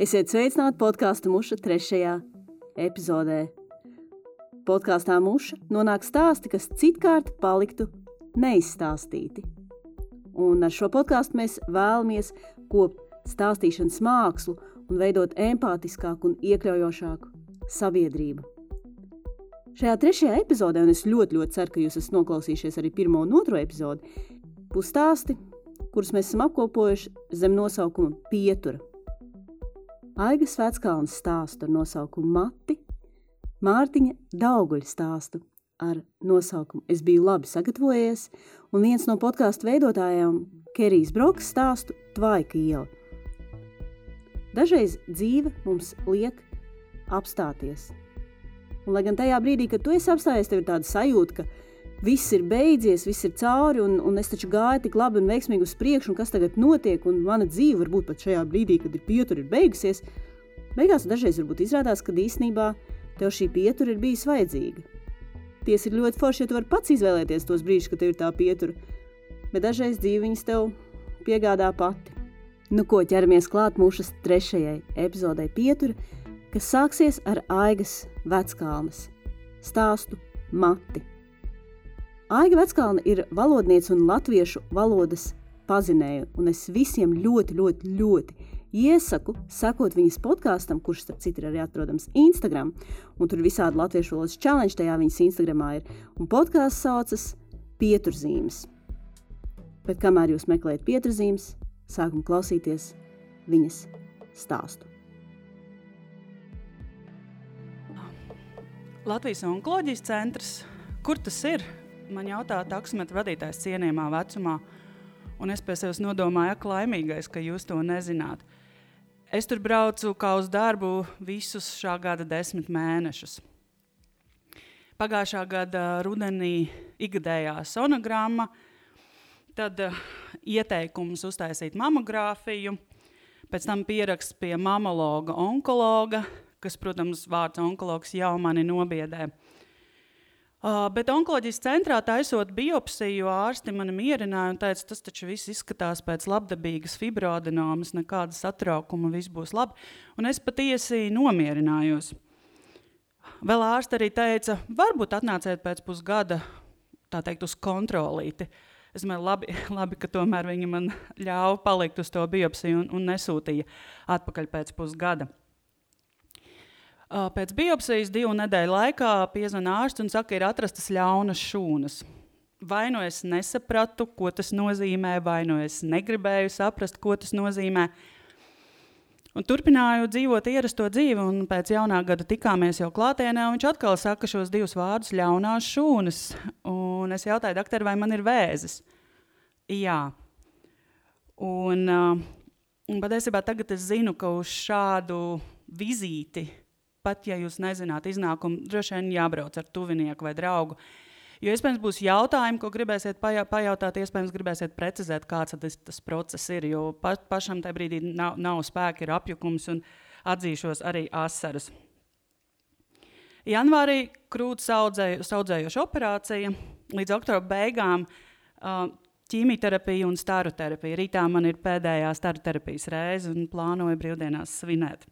Esiet sveicināti podkāstu muša trešajā epizodē. Podkāstā muša nonāk stāsti, kas citkārt paliktu neizstāstīti. Un ar šo podkāstu mēs vēlamies kopt stāstīšanas mākslu un veidot empātiskāku un iekļaujošāku sabiedrību. Šajā trešajā epizodē, un es ļoti, ļoti ceru, ka jūs esat noklausījušies arī pirmo un otro epizodi, būs stāsti, kurus mēs esam apkopojuši zem nosaukuma Pietura. Aigas Veckalnas stāstu ar nosaukumu Mati, Mārtiņa Dauguļa stāstu ar nosaukumu Es biju labi sagatavojies, un viens no podkāstu veidotājiem Kerijs Broks stāstu Tvaika iela. Dažreiz dzīve mums liek apstāties. Un, lai gan tajā brīdī, kad tu esi apstājies, tev ir tāda sajūta, ka viss ir beidzies, viss ir cauri, un, un es taču gāju tik labi un veiksmīgi uz priekšu, un kas tagad notiek, un mana dzīve varbūt pat šajā brīdī, kad ir pietura, ir beigusies. Beigās dažreiz varbūt izrādās, ka īsnībā tev šī pietura ir bijusi vajadzīga. Tiesa ir ļoti forši, ja tu vari pats izvēlēties tos brīžus, kad tev ir tā pietura, bet dažreiz dzīve viņas tev piegādā pati. Nu ko, ķeramies klāt mūsu trešajai epizodei pietura, kas sāksies ar Aigas veckalnes stāstu Mati. Aiga Veckalna ir valodniece un latviešu valodas pazinēja, un es visiem ļoti, ļoti, ļoti iesaku sekot viņas podkāstam, kurš, starp citu, ir arī atrodams Instagram, un tur ir visādi latviešu valodas challenge, tajā viņas Instagramā ir, un podkāsts saucas Pieturzīmes. Bet kamēr jūs meklējat pieturzīmes, sākam klausīties viņas stāstu. Latvijas onkoloģijas centrs, kur tas ir? Man jautā taksometra vadītājs cienījamā vecumā, un es pie sevis nodomāju, ka laimīgais, ka jūs to nezināt. Es tur braucu kā uz darbu visus šā gada desmit mēnešus. Pagājušā gada rudenī ikgadējā sonogramma, tad uh, ieteikums uztaisīt mamogrāfiju, pēc tam pieraksts pie mamologa, onkologa, kas, protams, vārds onkologs jau mani nobiedē. Uh, bet onkoloģijas centrā taisot biopsiju, ārsti mani mierināja un teica, tas taču viss izskatās pēc labdabīgas fibroadenomas, nekāda satraukuma, viss būs labi. Un es patiesi nomierinājos. Vēl ārsti arī teica, varbūt atnāciet pēc pusgada, tā teikt, uz kontrolīti. Es domāju, labi, labi, ka tomēr viņi man ļāva palikt uz to biopsiju un, un nesūtīja atpakaļ pēc pusgada. Pēc biopsijas divu nedēļu laikā piezvanīja ārsts un saka, ir atrastas ļaunas šūnas. Vai nu es nesapratu, ko tas nozīmē, vai nu es negribēju saprast, ko tas nozīmē. Un turpināju dzīvot ierasto dzīvi, un pēc jaunā gada tikāmies jau klātienē. Viņš atkal saka šos divus vārdus - ļaunās šūnas. Un es jautāju, doktor, vai man ir vēzis? Jā. Un, un patiesībā tagad es zinu, ka uz šādu vizīti pat ja jūs nezināt iznākumu, droši vien jābrauc ar tuvinieku vai draugu. Jo iespējams būs jautājumi, ko gribēsiet pajautāt, iespējams gribēsiet precizēt, kāds tas, tas process ir. Jo pa, pašam tajā brīdī nav, nav spēka, ir apjukums un atzīšos arī asaras. Janvārī krūts audzēju, audzējoša operācija, līdz oktobra beigām uh, ķīmijterapija un staru terapija. Rītā man ir pēdējā staru terapijas reize un plānoju brīvdienās svinēt.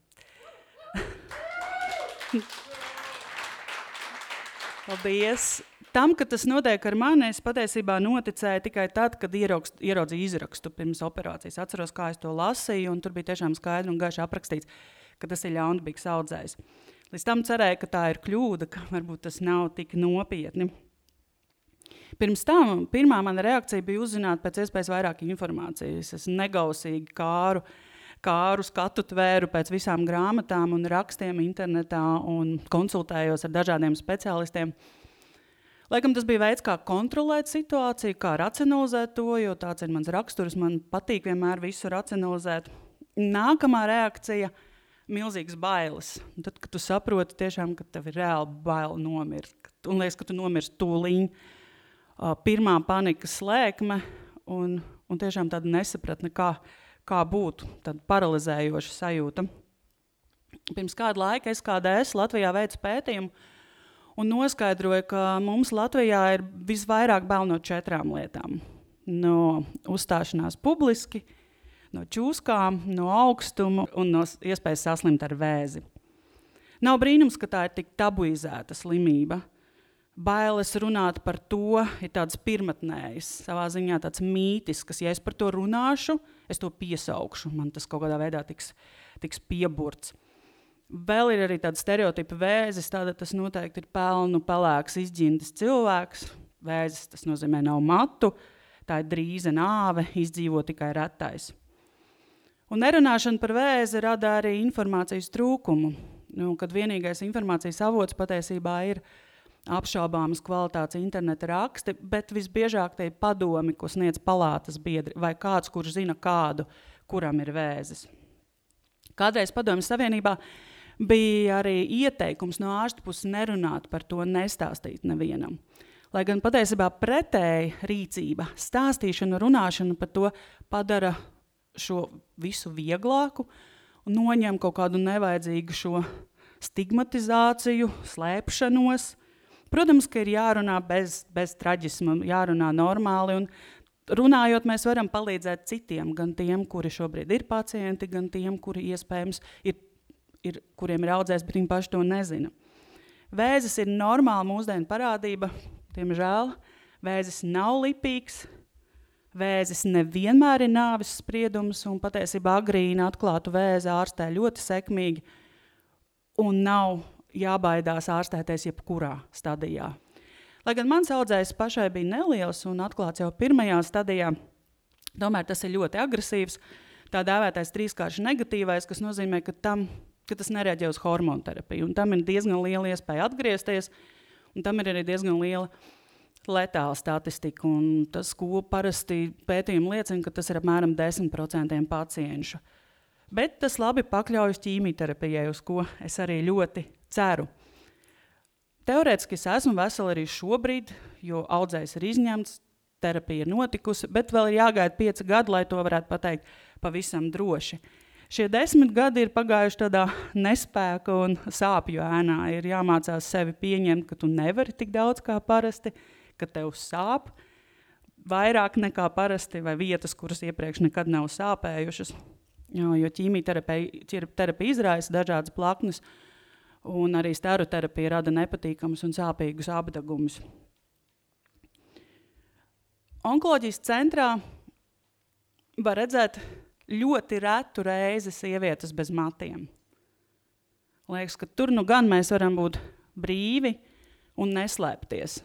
Paldies! Tam, ka tas notiek ar mani, es patiesībā noticēju tikai tad, kad ierakst, ieraudzīju izrakstu pirms operācijas. Atceros, kā es to lasīju, un tur bija tiešām skaidri un gaiši aprakstīts, ka tas ir ļaunprātīgs audzējs. Līdz tam cerēju, ka tā ir kļūda, ka varbūt tas nav tik nopietni. Pirms tam pirmā mana reakcija bija uzzināt pēc iespējas vairāk informācijas. Es negausīgi kāru uh, kāru skatu tvēru pēc visām grāmatām un rakstiem internetā un konsultējos ar dažādiem speciālistiem. Laikam tas bija veids, kā kontrolēt situāciju, kā racionalizēt to, jo tāds ir mans raksturs. Man patīk vienmēr visu racionalizēt. Nākamā reakcija - milzīgas bailes. Un tad, kad tu saproti, tiešām, ka tev ir reāli bail nomirt, un liekas, ka tu nomirsti tūlīt, pirmā panikas slēgme un, un tiešām tāda nesapratne, kā, kā būtu paralizējoša sajūta. Pirms kāda laika es kādreiz Latvijā veicu pētījumu un noskaidroju, ka mums Latvijā ir visvairāk bail no četrām lietām. No uzstāšanās publiski, no čūskām, no augstuma un no iespējas saslimt ar vēzi. Nav brīnums, ka tā ir tik tabuizēta slimība. Bailes runāt par to ir tāds pirmotnējs, savā ziņā tāds mītisks. Ja es par to runāšu, es to piesaukšu, man tas kaut kādā veidā tiks, tiks pieburts. Vēl ir arī tāda stereotipa vēzis, tāda tas noteikti ir pelnu, pelēks, izģintas cilvēks. Vēzis tas nozīmē nav matu, tā ir drīza nāve, izdzīvo tikai retais. Un nerunāšana par vēzi rada arī informācijas trūkumu, nu, kad vienīgais informācijas avots patiesībā ir apšaubāmas kvalitātes interneta raksti, bet visbiežāk tie ir padomi, ko sniedz palātas biedri vai kāds, kurš zina kādu, kuram ir vēzis. Kādreiz Padomju Savienībā bija arī ieteikums no ārsta puses nerunāt par to, nestāstīt nevienam. Lai gan patiesībā pretēji rīcība, stāstīšana, runāšana par to padara šo visu vieglāku un noņem kaut kādu nevajadzīgu šo stigmatizāciju, slēpšanos. Protams, ka ir jārunā bez, bez traģisma, jārunā normāli. Un runājot, mēs varam palīdzēt citiem, gan tiem, kuri šobrīd ir pacienti, gan tiem, kuri iespējams ir, ir kuriem ir audzējis, bet viņi paši to nezina. Vēzis ir normāla mūsdienu parādība. Diemžēl vēzis nav lipīgs, Vēzis nevienmēr ir nāves spriedums, un patiesībā agrīni atklātu vēzi ārstē ļoti sekmīgi, un nav jābaidās ārstēties jebkurā stadijā. Lai gan mans audzējs pašai bija neliels un atklāts jau pirmajā stadijā, tomēr tas ir ļoti agresīvs. Tā dēvētais trīskārši negatīvais, kas nozīmē, ka, tam, ka tas nereaģē uz hormonu terapiju. Un tam ir diezgan liela iespēja atgriezties, un tam ir arī diezgan liela letāla statistika. Tas, ko parasti pētījumi liecina, ka tas ir apmēram 10% pacientu. Bet tas labi pakļaujas ķīmijterapijai, uz ko es arī ļoti ceru. Teorētiski es esmu vesela arī šobrīd, jo audzējs ir izņemts, terapija ir notikusi, bet vēl ir jāgaida pieci gadi, lai to varētu pateikt pavisam droši. Šie desmit gadi ir pagājuši tādā nespēka un sāpju ēnā. Ir jāmācās sevi pieņemt, ka tu nevari tik daudz kā parasti, ka tev sāp vairāk nekā parasti, vai vietas, kuras iepriekš nekad nav sāpējušas. Jo, jo ķīmijterapija izraisa dažādas plaknes, un arī steroterapija rada nepatīkamus un sāpīgus apgabumus. Onkoloģijas centrā var redzēt ļoti retu reizi sievietes bez matiem. Liekas, ka tur nu gan mēs varam būt brīvi un neslēpties.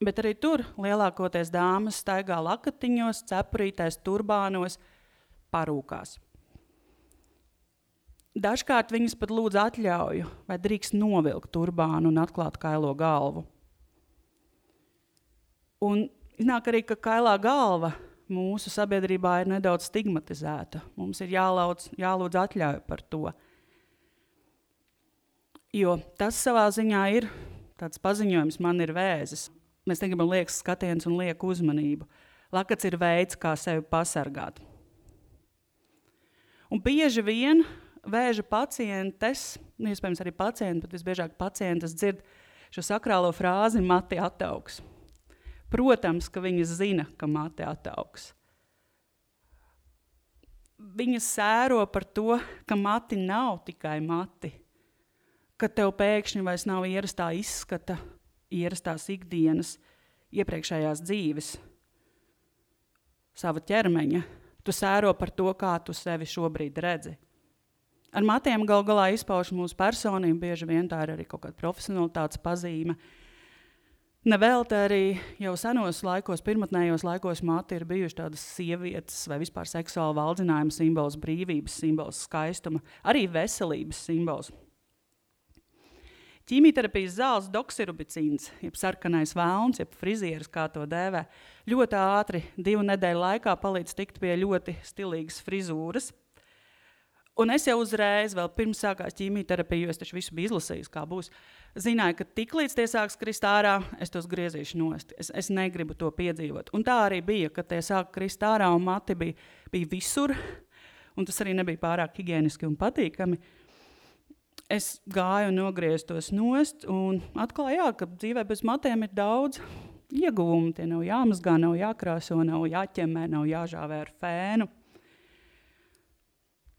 Bet arī tur lielākoties dāmas staigā lakatiņos, cepurītēs, turbānos, parūkās. Dažkārt viņas pat lūdz atļauju, vai drīkst novilkt turbānu un atklāt kailo galvu. Un iznāk arī, ka kailā galva mūsu sabiedrībā ir nedaudz stigmatizēta. Mums ir jālauc, jālūdz atļauja par to. Jo tas savā ziņā ir tāds paziņojums, man ir vēzis. Mēs negribam liekas skatienus un lieku uzmanību. Lakats ir veids, kā sevi pasargāt. Un bieži vien vēža pacientes, nu, iespējams arī pacienti, bet visbiežāk pacientes dzird šo sakrālo frāzi mati attaugs. Protams, ka viņas zina, ka mati attaugs. Viņas sēro par to, ka mati nav tikai mati, ka tev pēkšņi vairs nav ierastā izskata, ierastās ikdienas, iepriekšējās dzīves, sava ķermeņa. Tu sēro par to, kā tu sevi šobrīd redzi. Ar matiem gal galā izpauž mūsu personību, bieži vien tā ir arī kaut kāda profesionālitātes pazīme. Nevelti arī jau senos laikos, pirmotnējos laikos, mati ir bijuši tādas sievietes vai vispār seksuāla valdzinājuma simbols, brīvības simbols, skaistuma, arī veselības simbols. Ķīmijterapijas zāles doksirubicīns, jeb sarkanais vēlns, jeb frizieris, kā to dēvē, ļoti ātri, divu nedēļu laikā palīdz tikt pie ļoti stilīgas frizūras. Un es jau uzreiz, vēl pirms sākās ķīmijterapija, jo es taču visu biju izlasījis, kā būs, zināju, ka tiklīdz tie sāks krist ārā, es tos griezīšu nost. Es, es negribu to piedzīvot. Un tā arī bija, kad tie sāka krist ārā un mati bija, bija visur, un tas arī nebija pārāk higiēniski un patīkami. Es gāju un nogriezu tos nost, un atklāju, jā, ka dzīvē bez matiem ir daudz ieguvumu. Tie nav jāmazgā, nav jākrāso, nav jāķemē, nav jāžāvē ar fēnu.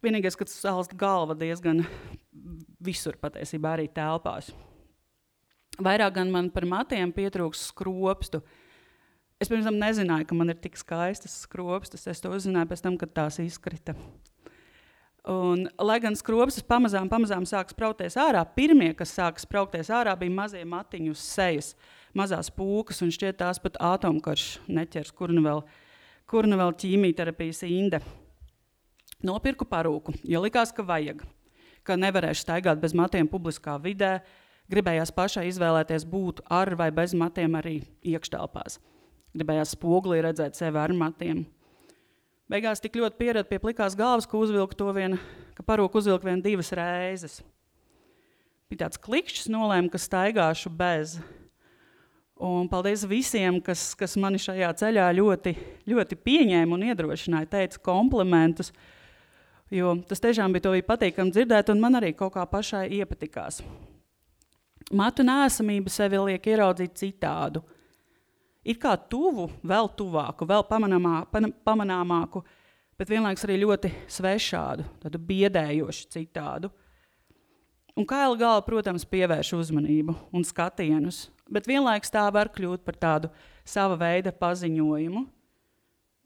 Vienīgais, ka salst galva diezgan visur patiesībā arī telpās. Vairāk gan man par matiem pietrūks skropstu. Es pirms tam nezināju, ka man ir tik skaistas skropstas. Es to uzzināju pēc tam, kad tās izkrita. Un, lai gan skropstas pamazām, pamazām sāk spraukties ārā, pirmie, kas sāk spraukties ārā, bija mazie matiņi uz sejas, mazās pūkas, un šķiet tās pat atomkarš neķers, kur nu vēl, kur nu vēl ķīmijterapijas inde. Nopirku parūku, jo likās, ka vajag, ka nevarēšu staigāt bez matiem publiskā vidē, gribējās pašai izvēlēties būt ar vai bez matiem arī iekštelpās. Gribējās spogulī redzēt sevi ar matiem. Beigās tik ļoti pieradu pie plikās galvas, ka uzvilku to vien, ka parūku uzvilku vien divas reizes. Bija tāds klikšķis, nolēma, ka staigāšu bez. Un paldies visiem, kas, kas mani šajā ceļā ļoti, ļoti pieņēma un iedrošināja, teica komplimentus. Jo tas tiešām bija, bija patīkami dzirdēt, un man arī kaut kā pašai iepatikās. Matu nēsamība sevi liek ieraudzīt citādu it kā tuvu, vēl tuvāku, vēl pamanāmā, pamanāmāku, bet vienlaikus arī ļoti svešādu, tādu biedējošu citādu. Un kaila gala, protams, pievērš uzmanību un skatienus, bet vienlaikus tā var kļūt par tādu sava veida paziņojumu.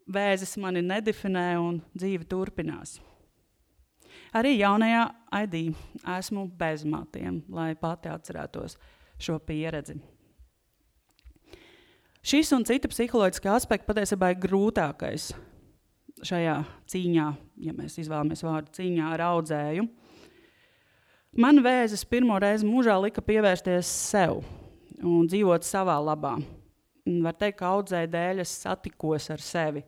Vēzis mani nedefinē un dzīve turpinās. Arī jaunajā ID esmu bez matiem, lai pati atcerētos šo pieredzi. Šis un citi psiholoģiskie aspekti patiesībā ir grūtākais šajā cīņā, ja mēs izvēlamies vārdu cīņā ar audzēju. Man vēzis pirmo reizi mūžā lika pievērsties sev un dzīvot savā labā. Var teikt, ka audzēja dēļ es satikos ar sevi.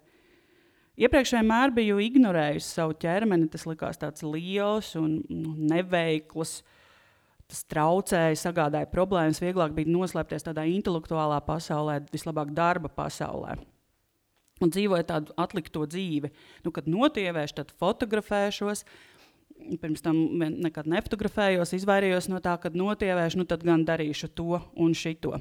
Iepriekš vienmēr biju ignorējusi savu ķermeni, tas likās tāds liels un neveikls. Uh, tas traucēja, sagādāja problēmas. Vieglāk bija noslēpties tādā intelektuālā pasaulē, vislabāk darba pasaulē. Un dzīvoju tādu atlikto dzīvi. Nu, kad notievēšu, tad fotografēšos. Pirms tam nekad nefotografējos, izvairījos no tā, kad notievēšu, nu tad gan darīšu to un šito.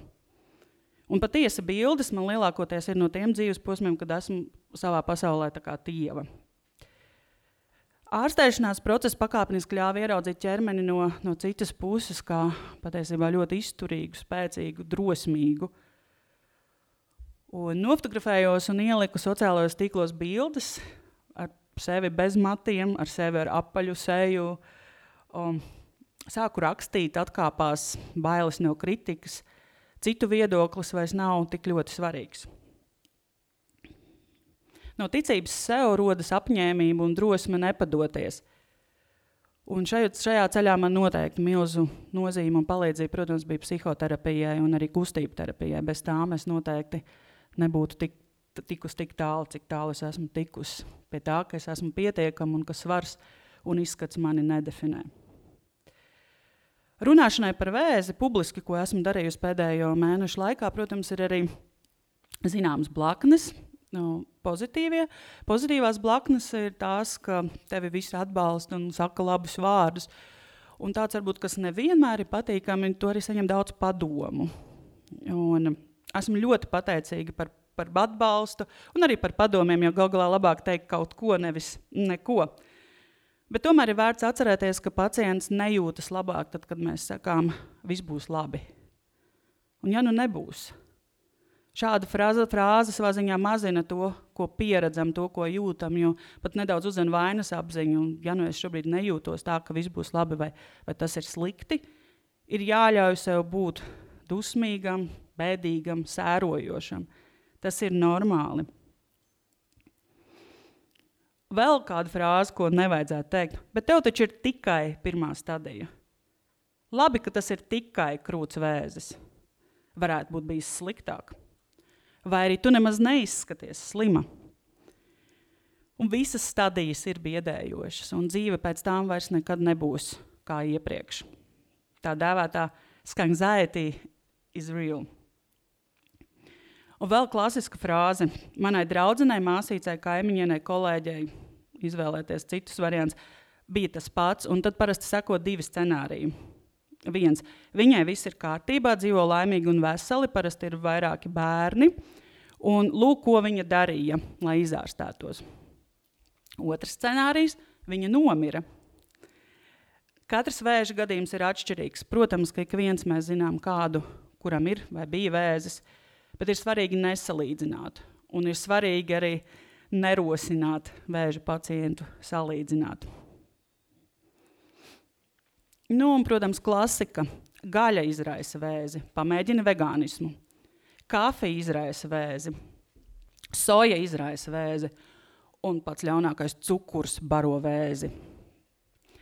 Un patiesa bildes man lielākoties ir no tiem dzīves posmiem, kad esmu savā pasaulē kā tieva. Ārstēšanās process pakāpeniski ļāva ieraudzīt ķermeni no, no citas puses, kā patiesībā ļoti izturīgu, spēcīgu, drosmīgu. Un nofotografējos un ieliku sociālajos tīklos bildes ar sevi bez matiem, ar sevi ar apaļu seju. Um, sāku rakstīt, atkāpās bailes no kritikas. Citu viedoklis vairs nav tik ļoti svarīgs. No ticības sev rodas apņēmība un drosme nepadoties. Un šajā, šajā ceļā man noteikti milzu nozīme un palīdzība, protams, bija psihoterapijai un arī kustību terapijai. Bez tām es noteikti nebūtu tik, tikusi tik tālu, cik tālu es esmu tikusi. Pie tā, ka es esmu pietiekama un ka svars un izskats mani nedefinē. Runāšanai par vēzi publiski, ko esmu darījusi pēdējo mēnešu laikā, protams, ir arī zināmas blaknes, nu, pozitīvie. Pozitīvās blaknes ir tās, ka tevi visi atbalsta un saka labus vārdus. Un tāds varbūt, kas nevienmēr ir patīkami, to arī saņem daudz padomu. Un esmu ļoti pateicīga par, par atbalstu un arī par padomiem, jo gal galā labāk teikt kaut ko, nevis neko. Bet tomēr ir vērts atcerēties, ka pacients nejūtas labāk, tad, kad mēs sakām, viss būs labi. Un ja nu nebūs, Šāda frāze, frāze savā ziņā mazina to, ko pieredzam, to, ko jūtam, jo pat nedaudz uzzina vainas apziņu. Un, ja nu es šobrīd nejūtos tā, ka viss būs labi vai, vai tas ir slikti, ir jāļauj sev būt dusmīgam, bēdīgam, sērojošam. Tas ir normāli. Vēl kāda frāze, ko nevajadzētu teikt, bet tev taču ir tikai pirmā stadija. Labi, ka tas ir tikai krūts vēzis. Varētu būt bijis sliktāk vai arī tu nemaz neizskaties slima. Un visas stadijas ir biedējošas, un dzīve pēc tam vairs nekad nebūs kā iepriekš. Tā dēvētā anxiety is real. Un vēl klasiska frāze. Manai draudzenei, māsīcei, kaimiņienei, kolēģei izvēlēties citus variantus bija tas pats, un tad parasti seko divi scenāriji. Viens, viņai viss ir kārtībā, dzīvo laimīgi un veseli, parasti ir vairāki bērni. Un lūk, ko viņa darīja, lai izārstētos. Otrs scenārijs viņa nomira. Katrs vēža gadījums ir atšķirīgs. Protams, ka ik viens mēs zinām kādu, kuram ir vai bija vēzis, bet ir svarīgi nesalīdzināt. Un ir svarīgi arī nerosināt vēža pacientu salīdzināt. Nu, un, protams, klasika. Gaļa izraisa vēzi, pamēģina vegānismu. Kafija izraisa vēzi, soja izraisa vēzi, un pats ļaunākais cukurs baro vēzi.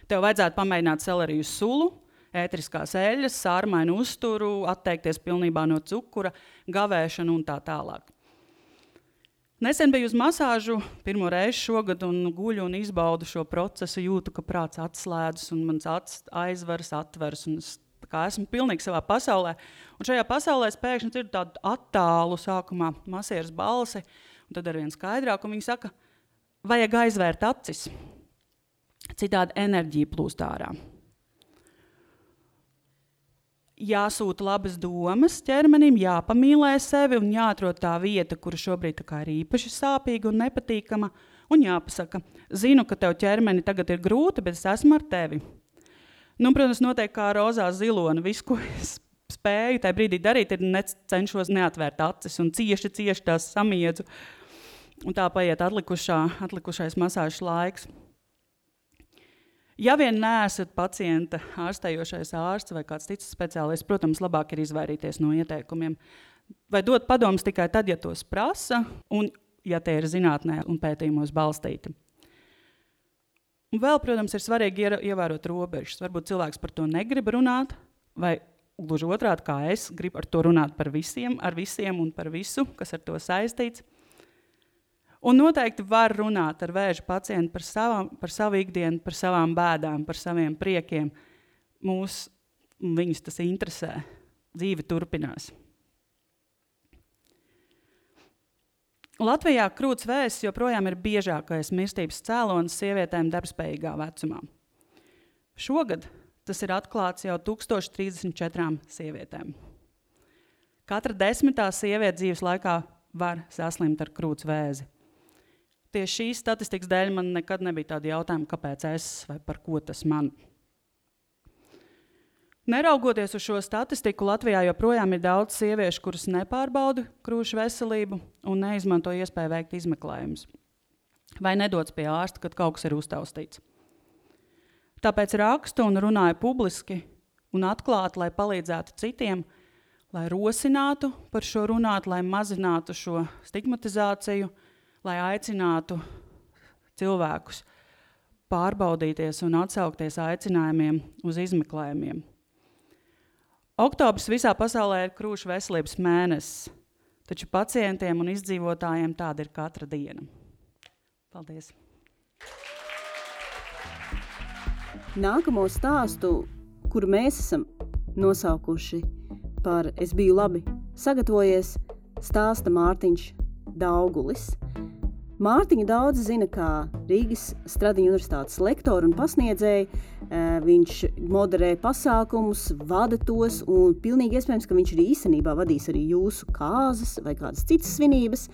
Tev vajadzētu pamēģināt seleriju sulu, ētriskās eļļas, sārmainu uzturu, atteikties pilnībā no cukura, gavēšanu un tā tālāk. Nesen biju uz masāžu pirmo reizi šogad, un guļu un izbaudu šo procesu. Jūtu, ka prāts atslēdzas, un mans acis aizveras, atveras. Es esmu pilnīgi savā pasaulē. Un šajā pasaulē es pēkšņi dzirdu tādu attālu, sākumā masieras balsi, un tad ar vien skaidrāk. Viņa saka, vajag aizvērt acis. Citādi enerģija plūst ārā jāsūta labas domas ķermenim, jāpamīlē sevi un jāatrod tā vieta, kura šobrīd ir īpaši sāpīga un nepatīkama. Un jāpasaka, zinu, ka tev ķermeni tagad ir grūti, bet es esmu ar tevi. Nu, protams, noteikti kā rozā zilona. Viss, ko es spēju tajā brīdī darīt, ir cenšos neatvērt acis un cieši, cieši tās samiedzu. Un tā paiet atlikušā, atlikušais masāžas laiks. Ja vien neesat pacienta ārstējošais ārsts vai kāds cits speciālists, protams, labāk ir izvairīties no ieteikumiem. Vai dot padomus tikai tad, ja tos prasa, un ja tie ir zinātnē un pētījumos balstīti. Un vēl, protams, ir svarīgi ievērot robežas. Varbūt cilvēks par to negrib runāt, vai gluži otrādi, kā es gribu ar to runāt par visiem, ar visiem un par visu, kas ar to saistīts. Un noteikti var runāt ar vēža pacientu par, savām, par savu ikdienu, par savām bēdām, par saviem priekiem. Mūs, viņus tas interesē. Dzīve turpinās. Latvijā krūts vēzis joprojām ir biežākais mirstības cēlonis sievietēm darbspējīgā vecumā. Šogad tas ir atklāts jau 1034 sievietēm. Katra desmitā sieviete dzīves laikā var saslimt ar krūts vēzi. Tieši šīs statistikas dēļ man nekad nebija tāda jautājuma, kāpēc es vai par ko tas man. Neraugoties uz šo statistiku, Latvijā joprojām ir daudz sieviešu, kuras nepārbauda krūšu veselību un neizmanto iespēju veikt izmeklējumus. Vai nedodas pie ārsta, kad kaut kas ir uztaustīts. Tāpēc rakstu un runāju publiski un atklāti, lai palīdzētu citiem, lai rosinātu par šo runāt, lai mazinātu šo stigmatizāciju lai aicinātu cilvēkus pārbaudīties un atsaukties aicinājumiem uz izmeklējumiem. Oktobris visā pasaulē ir krūšu veselības mēnesis, taču pacientiem un izdzīvotājiem tāda ir katra diena. Paldies! Nākamo stāstu, kuru mēs esam nosaukuši par Es biju labi sagatavojies, stāsta Mārtiņš Daugulis. Mārtiņu daudz zina kā Rīgas Stradiņu universitātes lektoru un pasniedzēju. Viņš moderē pasākumus, vada tos, un pilnīgi iespējams, ka viņš arī īstenībā vadīs arī jūsu kāzas vai kādas citas svinības.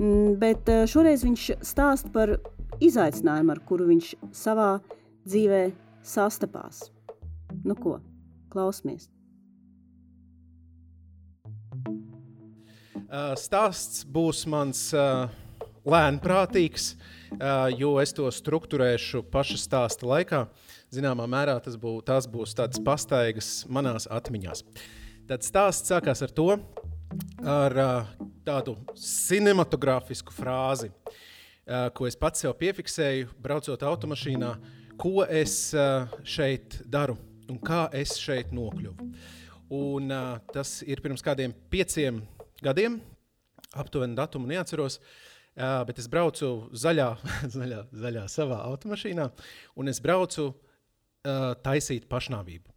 Mm, bet šoreiz viņš stāsta par izaicinājumu, ar kuru viņš savā dzīvē sastapās. Nu ko, klausamies! Stāsts būs mans uh, lēnprātīgs, jo es to struktūrēšu paša stāsta laikā. Zināmā mērā tas būs, tas būs tāds pastaigas manās atmiņās. Tad stāsts sākās ar to, ar tādu cinematogrāfisku frāzi, ko es pats sev piefiksēju, braucot automašīnā, ko es šeit daru un kā es šeit nokļuvu. Un, tas ir pirms kādiem pieciem gadiem, aptuveni datumu neatceros. Uh, Jā, bet es braucu zaļā, zaļā, zaļā savā automašīnā, un es braucu uh, taisīt pašnāvību.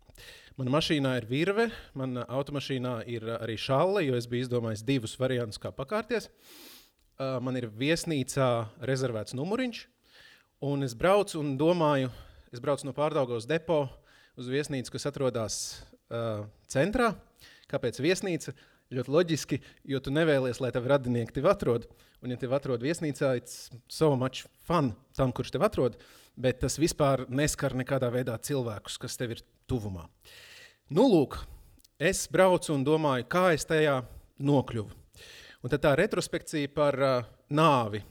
Mana mašīnā ir virve, manā automašīnā ir arī šāle, jo es biju izdomājis divus variantus, kā pakārties. Uh, man ir viesnīcā rezervēts numuriņš, un es braucu un domāju, es braucu no pārdaugos depo uz viesnīcu, kas atrodas uh, centrā. Kāpēc viesnīca? Ļoti loģiski, jo tu nevēlies, lai tavi radinieki tevi atrod. Un, ja tevi atrod viesnīcā, it's so much fun tam, kurš tevi atrod, bet tas vispār neskar nekādā veidā cilvēkus, kas tev ir tuvumā. Nu, lūk, es braucu un domāju, kā es tajā nokļuvu. Un tad tā retrospekcija par uh, nāvi.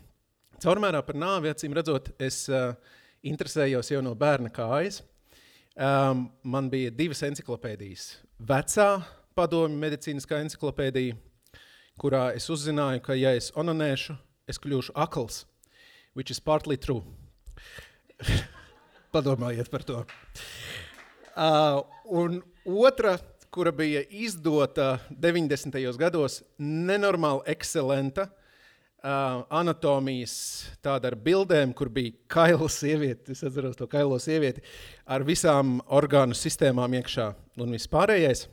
Caurmērā par nāvi, acīm redzot, es uh, interesējos jau no bērna kājas. Um, man bija divas encyklopēdijas. Vecā padomju medicīniskā encyklopēdija, kurā es uzzināju, ka, ja es onanēšu, es kļūšu akls, which is partly true. Padomājiet par to. Uh, un otra kura bija izdota 90. gados, nenormāli ekscelenta. Uh, anatomijas tāda ar bildēm, kur bija kaila sieviete, es atceros to kailo sievieti, ar visām orgānu sistēmām iekšā un vispārējais.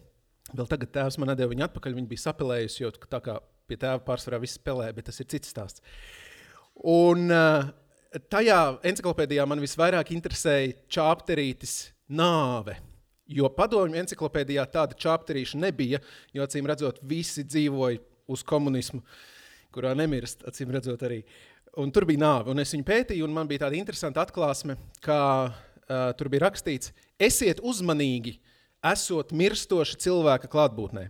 Vēl tagad tēvs man deva viņu atpakaļ, viņa bija sapelējusi, jo tā kā pie tēva pārsvarā viss spēlē, bet tas ir cits stāsts. Un uh, tajā encyklopēdijā man visvairāk interesēja čāpterītis nāve. Jo padomju encyklopēdijā tāda čāpterīša nebija, jo acīm redzot, visi dzīvoja uz komunismu, kurā nemirst, acīm redzot arī. Un tur bija nāve, un es viņu pētīju, un man bija tāda interesanta atklāsme, ka uh, tur bija rakstīts, esiet uzmanīgi, esot mirstoši cilvēka klātbūtnē.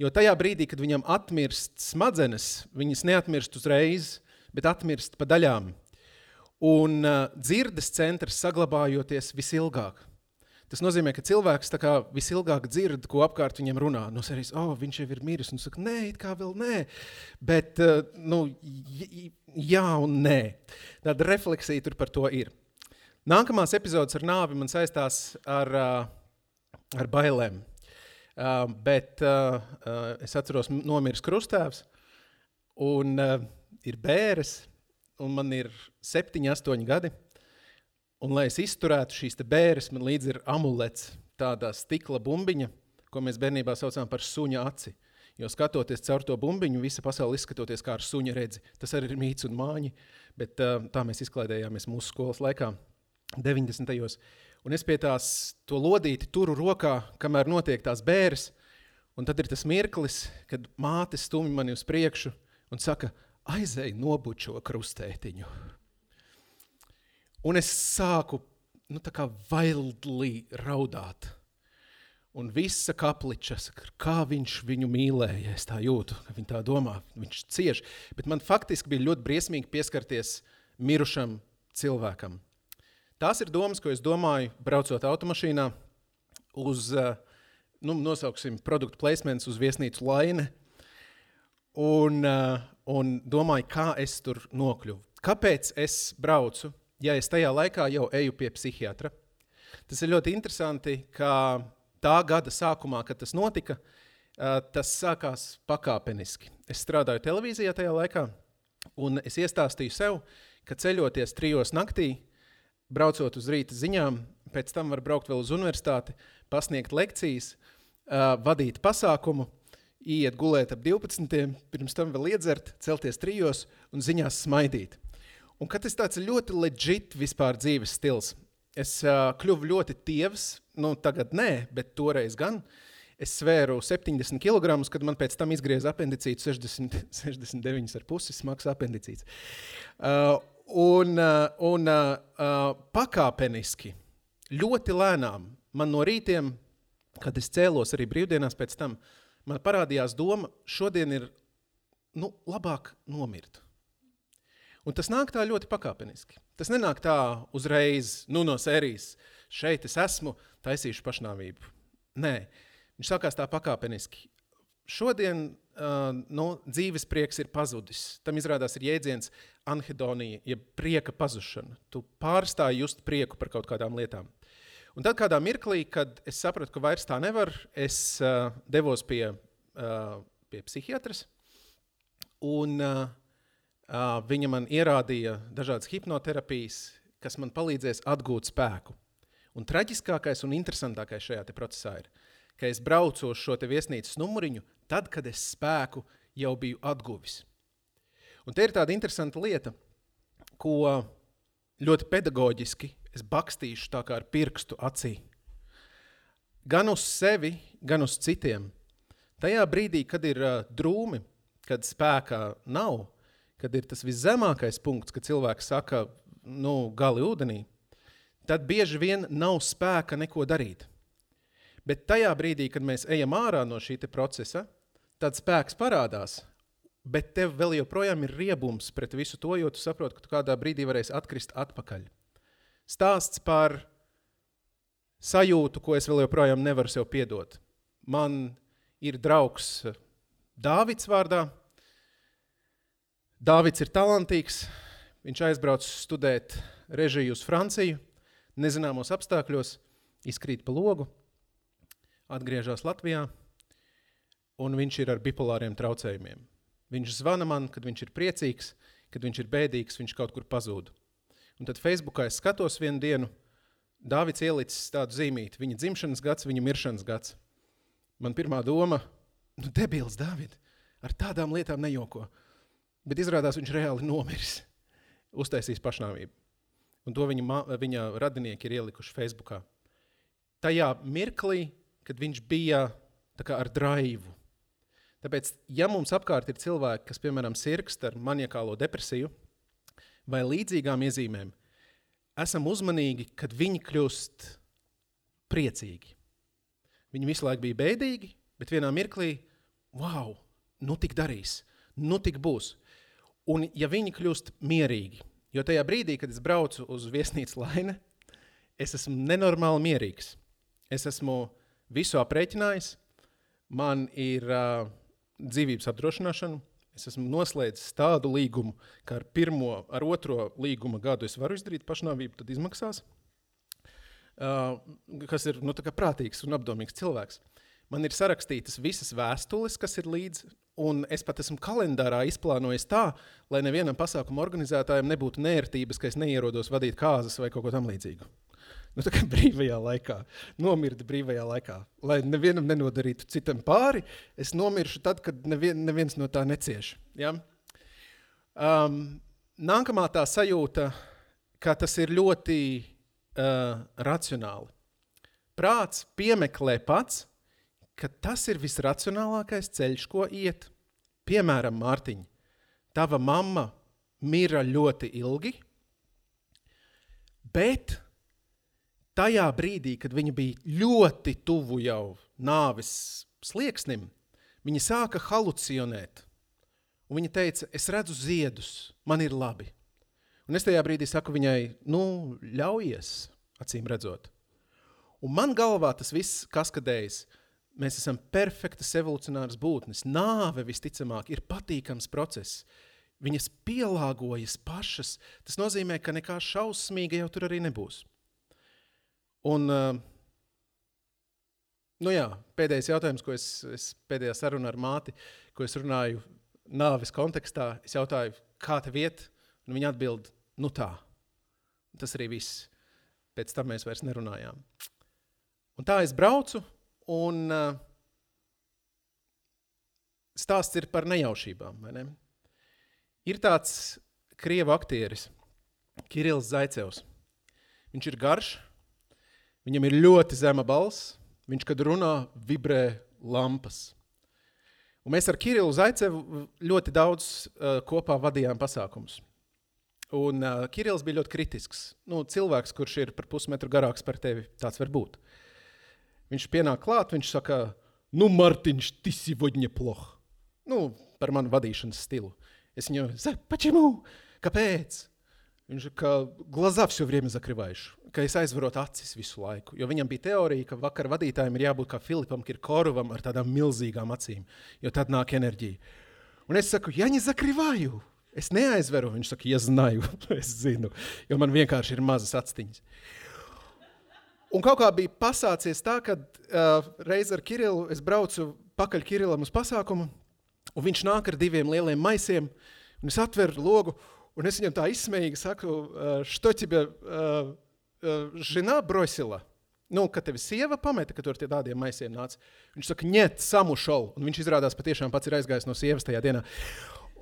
Jo tajā brīdī, kad viņam atmirst smadzenes, viņas neatmirst uzreiz, bet atmirst pa daļām. Un uh, dzirdes centrs saglabājoties visilgāk. Tas nozīmē, ka cilvēks visilgāk dzird, ko apkārt viņam runā. No serijas, oh, viņš jau ir miris. Un saka, nē, it kā vēl nē. Bet, eh, nu, jā un nē. Tāda refleksija tur par to ir. Nākamās epizodes ar nāvi man saistās ar, eh, ar bailēm. Uh, bet uh, uh, es atceros, nomiris krustāvs, un uh, ir bēres, un man ir septiņi, astoņi gadi. Un, lai es izturētu šīs bēres, man līdzi ir amulets, tāda stikla bumbiņa, ko mēs bērnībā saucām par suņa aci. Jo skatoties caur to bumbiņu, visa pasaule izskatoties kā ar suņa redzi. Tas arī ir mīts un māņi, bet uh, tā mēs izklaidējāmies mūsu skolas laikā, 90. gados. Un es pie tās to lodīti turu rokā, kamēr notiek tās bēres, un tad ir tas mirklis, kad māte stumj mani uz priekšu un saka, aizēj nobučo krustētiņu. Un es sāku nu, vaildlī raudāt. Un visa kapliča kā viņš viņu mīlēja. Es tā jūtu, ka viņa tā domā, viņš cieš. Bet man faktiski bija ļoti briesmīgi pieskarties mirušam cilvēkam. Tās ir domas, ko es domāju, braucot automašīnā uz, eh, nu, nosauksim, produktu placements uz viesnīcu Laine. Un, eh, un domāju, kā es tur nokļuvu. Kāpēc es braucu ja es tajā laikā jau eju pie psihiatra. Tas ir ļoti interesanti, ka tā gada sākumā, kad tas notika, tas sākās pakāpeniski. Es strādāju televīzijā tajā laikā, un es iestāstīju sev, ka ceļoties trijos naktī, braucot uz rīta ziņām, pēc tam var braukt vēl uz universitāti, pasniegt lekcijas, vadīt pasākumu, iet gulēt ap 12, pirms tam vēl iedzert, celties trijos un ziņās smaidīt. Un ka tas tāds ļoti leģit vispār dzīves stils. Es uh, kļuvu ļoti tievs, nu tagad nē, bet toreiz gan. Es svēru 70 kg, kad man pēc tam izgrieza apendicīts 60, 69,5 smags apendicīts. Uh, un uh, un uh, uh, pakāpeniski, ļoti lēnām, man no rītiem, kad es cēlos arī brīvdienās pēc tam, man parādījās doma, šodien ir nu, labāk nomirt. Un tas nāk tā ļoti pakāpeniski. Tas nenāk tā uzreiz, nu, no sērijas, šeit es esmu, taisīšu pašnāvību. Nē, viņš sākās tā pakāpeniski. Šodien uh, nu, dzīves prieks ir pazudis. Tam izrādās ir jēdziens anhedonija, jeb prieka pazušana. Tu pārstāji just prieku par kaut kādām lietām. Un tad kādā mirklī, kad es sapratu, ka vairs tā nevar, es uh, devos pie, uh, pie psihiatras. Un, uh, viņa man ierādīja dažādas hipnoterapijas, kas man palīdzēs atgūt spēku. Un traģiskākais un interesantākais šajā procesā ir, ka es braucu uz šo viesnīcas numuriņu, tad, kad es spēku jau biju atguvis. Un te ir tāda interesanta lieta, ko ļoti pedagoģiski es bakstīšu tā kā ar pirkstu acī. Gan uz sevi, gan uz citiem. Tajā brīdī, kad ir uh, drūmi, kad spēkā nav, kad ir tas viszemākais punkts, kad cilvēks saka, nu, gali ūdenī, tad bieži vien nav spēka neko darīt. Bet tajā brīdī, kad mēs ejam ārā no šī procesa, tad spēks parādās. Bet tev vēl joprojām ir riebums pret visu to, jo tu saproti, ka tu kādā brīdī varēsi atkrist atpakaļ. Stāsts par sajūtu, ko es vēl joprojām nevaru sev piedot. Man ir draugs Dāvids vārdā. Dāvids ir talantīgs. Viņš aizbrauc studēt režiju uz Franciju, nezināmos apstākļos, izkrīt pa logu, atgriežas Latvijā, un viņš ir ar bipolāriem traucējumiem. Viņš zvana man, kad viņš ir priecīgs, kad viņš ir bēdīgs, viņš kaut kur pazūd. Un tad Facebookā es skatos vienu dienu, Dāvids ielicis tādu zīmīti, viņa dzimšanas gads, viņa miršanas gads. Man pirmā doma, nu debils Dāvid, ar tādām lietām nejoko. Bet izrādās viņš reāli nomiris, uztaisīs pašnāvību. Un to viņa, viņa radinieki ir ielikuši Facebookā. Tajā mirklī, kad viņš bija kā, ar draivu. Tāpēc, ja mums apkārt ir cilvēki, kas, piemēram, sirgst ar maniakālo depresiju vai līdzīgām iezīmēm, esam uzmanīgi, kad viņi kļūst priecīgi. Viņi visu laiku bija bēdīgi, bet vienā mirklī, wow, nu tik darīs, nu tik būs. Un ja viņi kļūst mierīgi, jo tajā brīdī, kad es braucu uz viesnīcu Laine, es esmu nenormāli mierīgs. Es esmu visu aprēķinājis, man ir uh, dzīvības apdrošināšana, Es esmu noslēdzis tādu līgumu, ka ar pirmo, ar otro līguma gadu es varu izdarīt pašnāvību, tad izmaksās. Uh, kas ir nu, prātīgs un apdomīgs cilvēks. Man ir sarakstītas visas vēstules, kas ir līdzi, un es pat esmu kalendārā izplānojis tā, lai nevienam pasākuma organizētājam nebūtu nērtības, ka es neierodos vadīt kāzas vai kaut ko tamlīdzīgu nu, brīvajā laikā, nomirti brīvajā laikā. Lai nevienam nenodarītu citam pāri, es nomiršu tad, kad nevien, neviens no tā necieš. Ja? Um, nākamā tā sajūta, ka tas ir ļoti uh, racionāli. Prāts piemeklē pats, ka tas ir visracionālākais ceļš, ko iet. Piemēram, Mārtiņ, tava mamma mira ļoti ilgi, bet tajā brīdī, kad viņa bija ļoti tuvu jau nāves slieksnim, viņa sāka halucinēt. Viņa teica, es redzu ziedus, man ir labi. Un es tajā brīdī saku viņai, nu, ļaujies, acīm redzot. Un man galvā tas viss kaskadējas. Mēs esam perfektas evolucionāras būtnes. Nāve visticamāk ir patīkams process. Viņas pielāgojas pašas. Tas nozīmē, ka nekā šausmīga jau tur arī nebūs. Un, uh, nu jā, pēdējais jautājums, ko es, es pēdējā sarunā ar māti, ko es runāju nāves kontekstā, es jautāju, kā tev iet, un viņa atbild, nu tā. Tas arī viss. Pēc tam mēs vairs nerunājām. Un tā es braucu, un uh, stāsts ir par nejaušībām. Ne? Ir tāds krievu aktieris, Kirillis Zaicevs. Viņš ir garš, Viņam ir ļoti zema balss, viņš, kad runā, vibrē lampas. Un mēs ar Kirillu Zaicevu ļoti daudz uh, kopā vadījām pasākumus. Un eh, uh, Kirillis bija ļoti kritisks. Nu, cilvēks, kurš ir par pusmetru garāks par tevi, tāds var būt. Viņš pienāk klāt, viņš saka, nu, Martiņš, tu esi voģņa ploh. Nu, par manu vadīšanas stilu. Es viņam saku, pačemu, kāpēc? Viņš ir kā glazā visu laiku zakrivējuši, ka es aizveru acis visu laiku. Jo viņam bija teorija, ka vakar vadītājiem ir jābūt kā Filipam Kirkoram ar tādām milzīgām acīm, jo tad nāk enerģija. Un es saku, ja viņi zakrivēju, es neaizveru. Viņš saka, ja zināju, es zinu, jo man vienkārši ir mazas aciņas. Un kaut kā bija pasācies tā, ka uh, reiz ar Kirillu es braucu pakaļ Kirillam uz pasākumu, un viņš nāk ar diviem lieliem maisiem, un es atveru logu. Un es viņam tā izsmējīgi saku, что тебе žena brosila? Nu, kad tevi sieva pameta, ka tur tie tādiem maisiem nāca. Viņš saka, ņet, samušol. Un viņš izrādās patiešām pats ir aizgājis no sievas tajā dienā.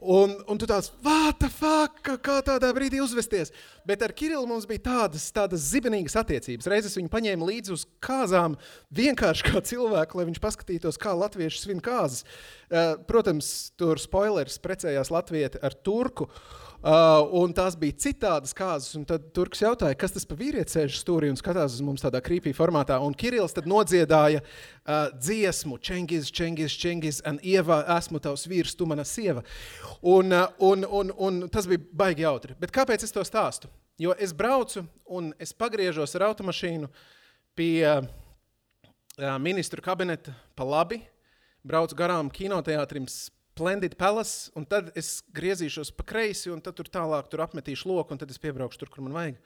Un, un tu tāds, what the fuck, kā tādā brīdī uzvesties? Bet ar Kirillu mums bija tādas, tādas zibenīgas attiecības. Reizes viņu paņēma līdzi uz kāzām, vienkārši kā cilvēku, lai viņš paskatītos, kā latvieši svin kāzas. Uh, protams, tur spoilers precējās latvieti ar turku. Uh, Uh, un tās bija citādas kārtas. Tad Turks jautāja, kas tas par vīrieti sēž stūrī un skatās uz mums tādā krīpī formātā. Un Kirillis tad nodziedāja uh, dziesmu, Čengis, Čengis, Čengis, un Ieva, esmu tavs vīrs, tu mana sieva. Un, uh, un, un, un tas bija baigi jautri. Bet kāpēc es to stāstu? Jo es braucu un es pagriežos ar automašīnu pie uh, ministru kabineta pa labi, braucu garām kinoteātrim Splendid Palace, un tad es griezīšos pa kreisi, un tad tur tālāk tur apmetīšu loku, un tad es piebraukšu tur, kur man vajag.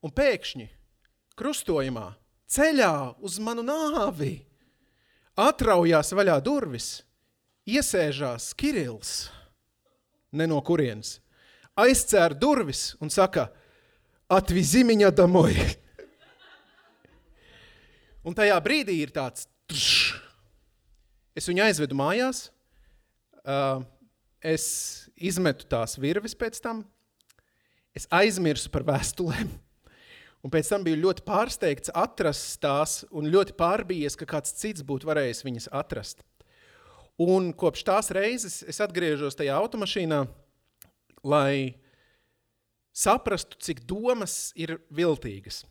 Un pēkšņi krustojumā, ceļā uz manu nāvi, atraujās vaļā durvis, iesēžās Kirills, ne no kurienes, aizcēra durvis un saka, atvizimiņa damoj. un tajā brīdī ir tāds, tš, es viņu aizvedu mājās, uh, es izmetu tās virves pēc tam, es aizmirsu par vēstulēm. Un pēc tam biju ļoti pārsteigts atrast tās un ļoti pārbījies, ka kāds cits būtu varējis viņas atrast. Un kopš tās reizes es atgriežos tajā automašīnā, lai saprastu, cik domas ir viltīgas.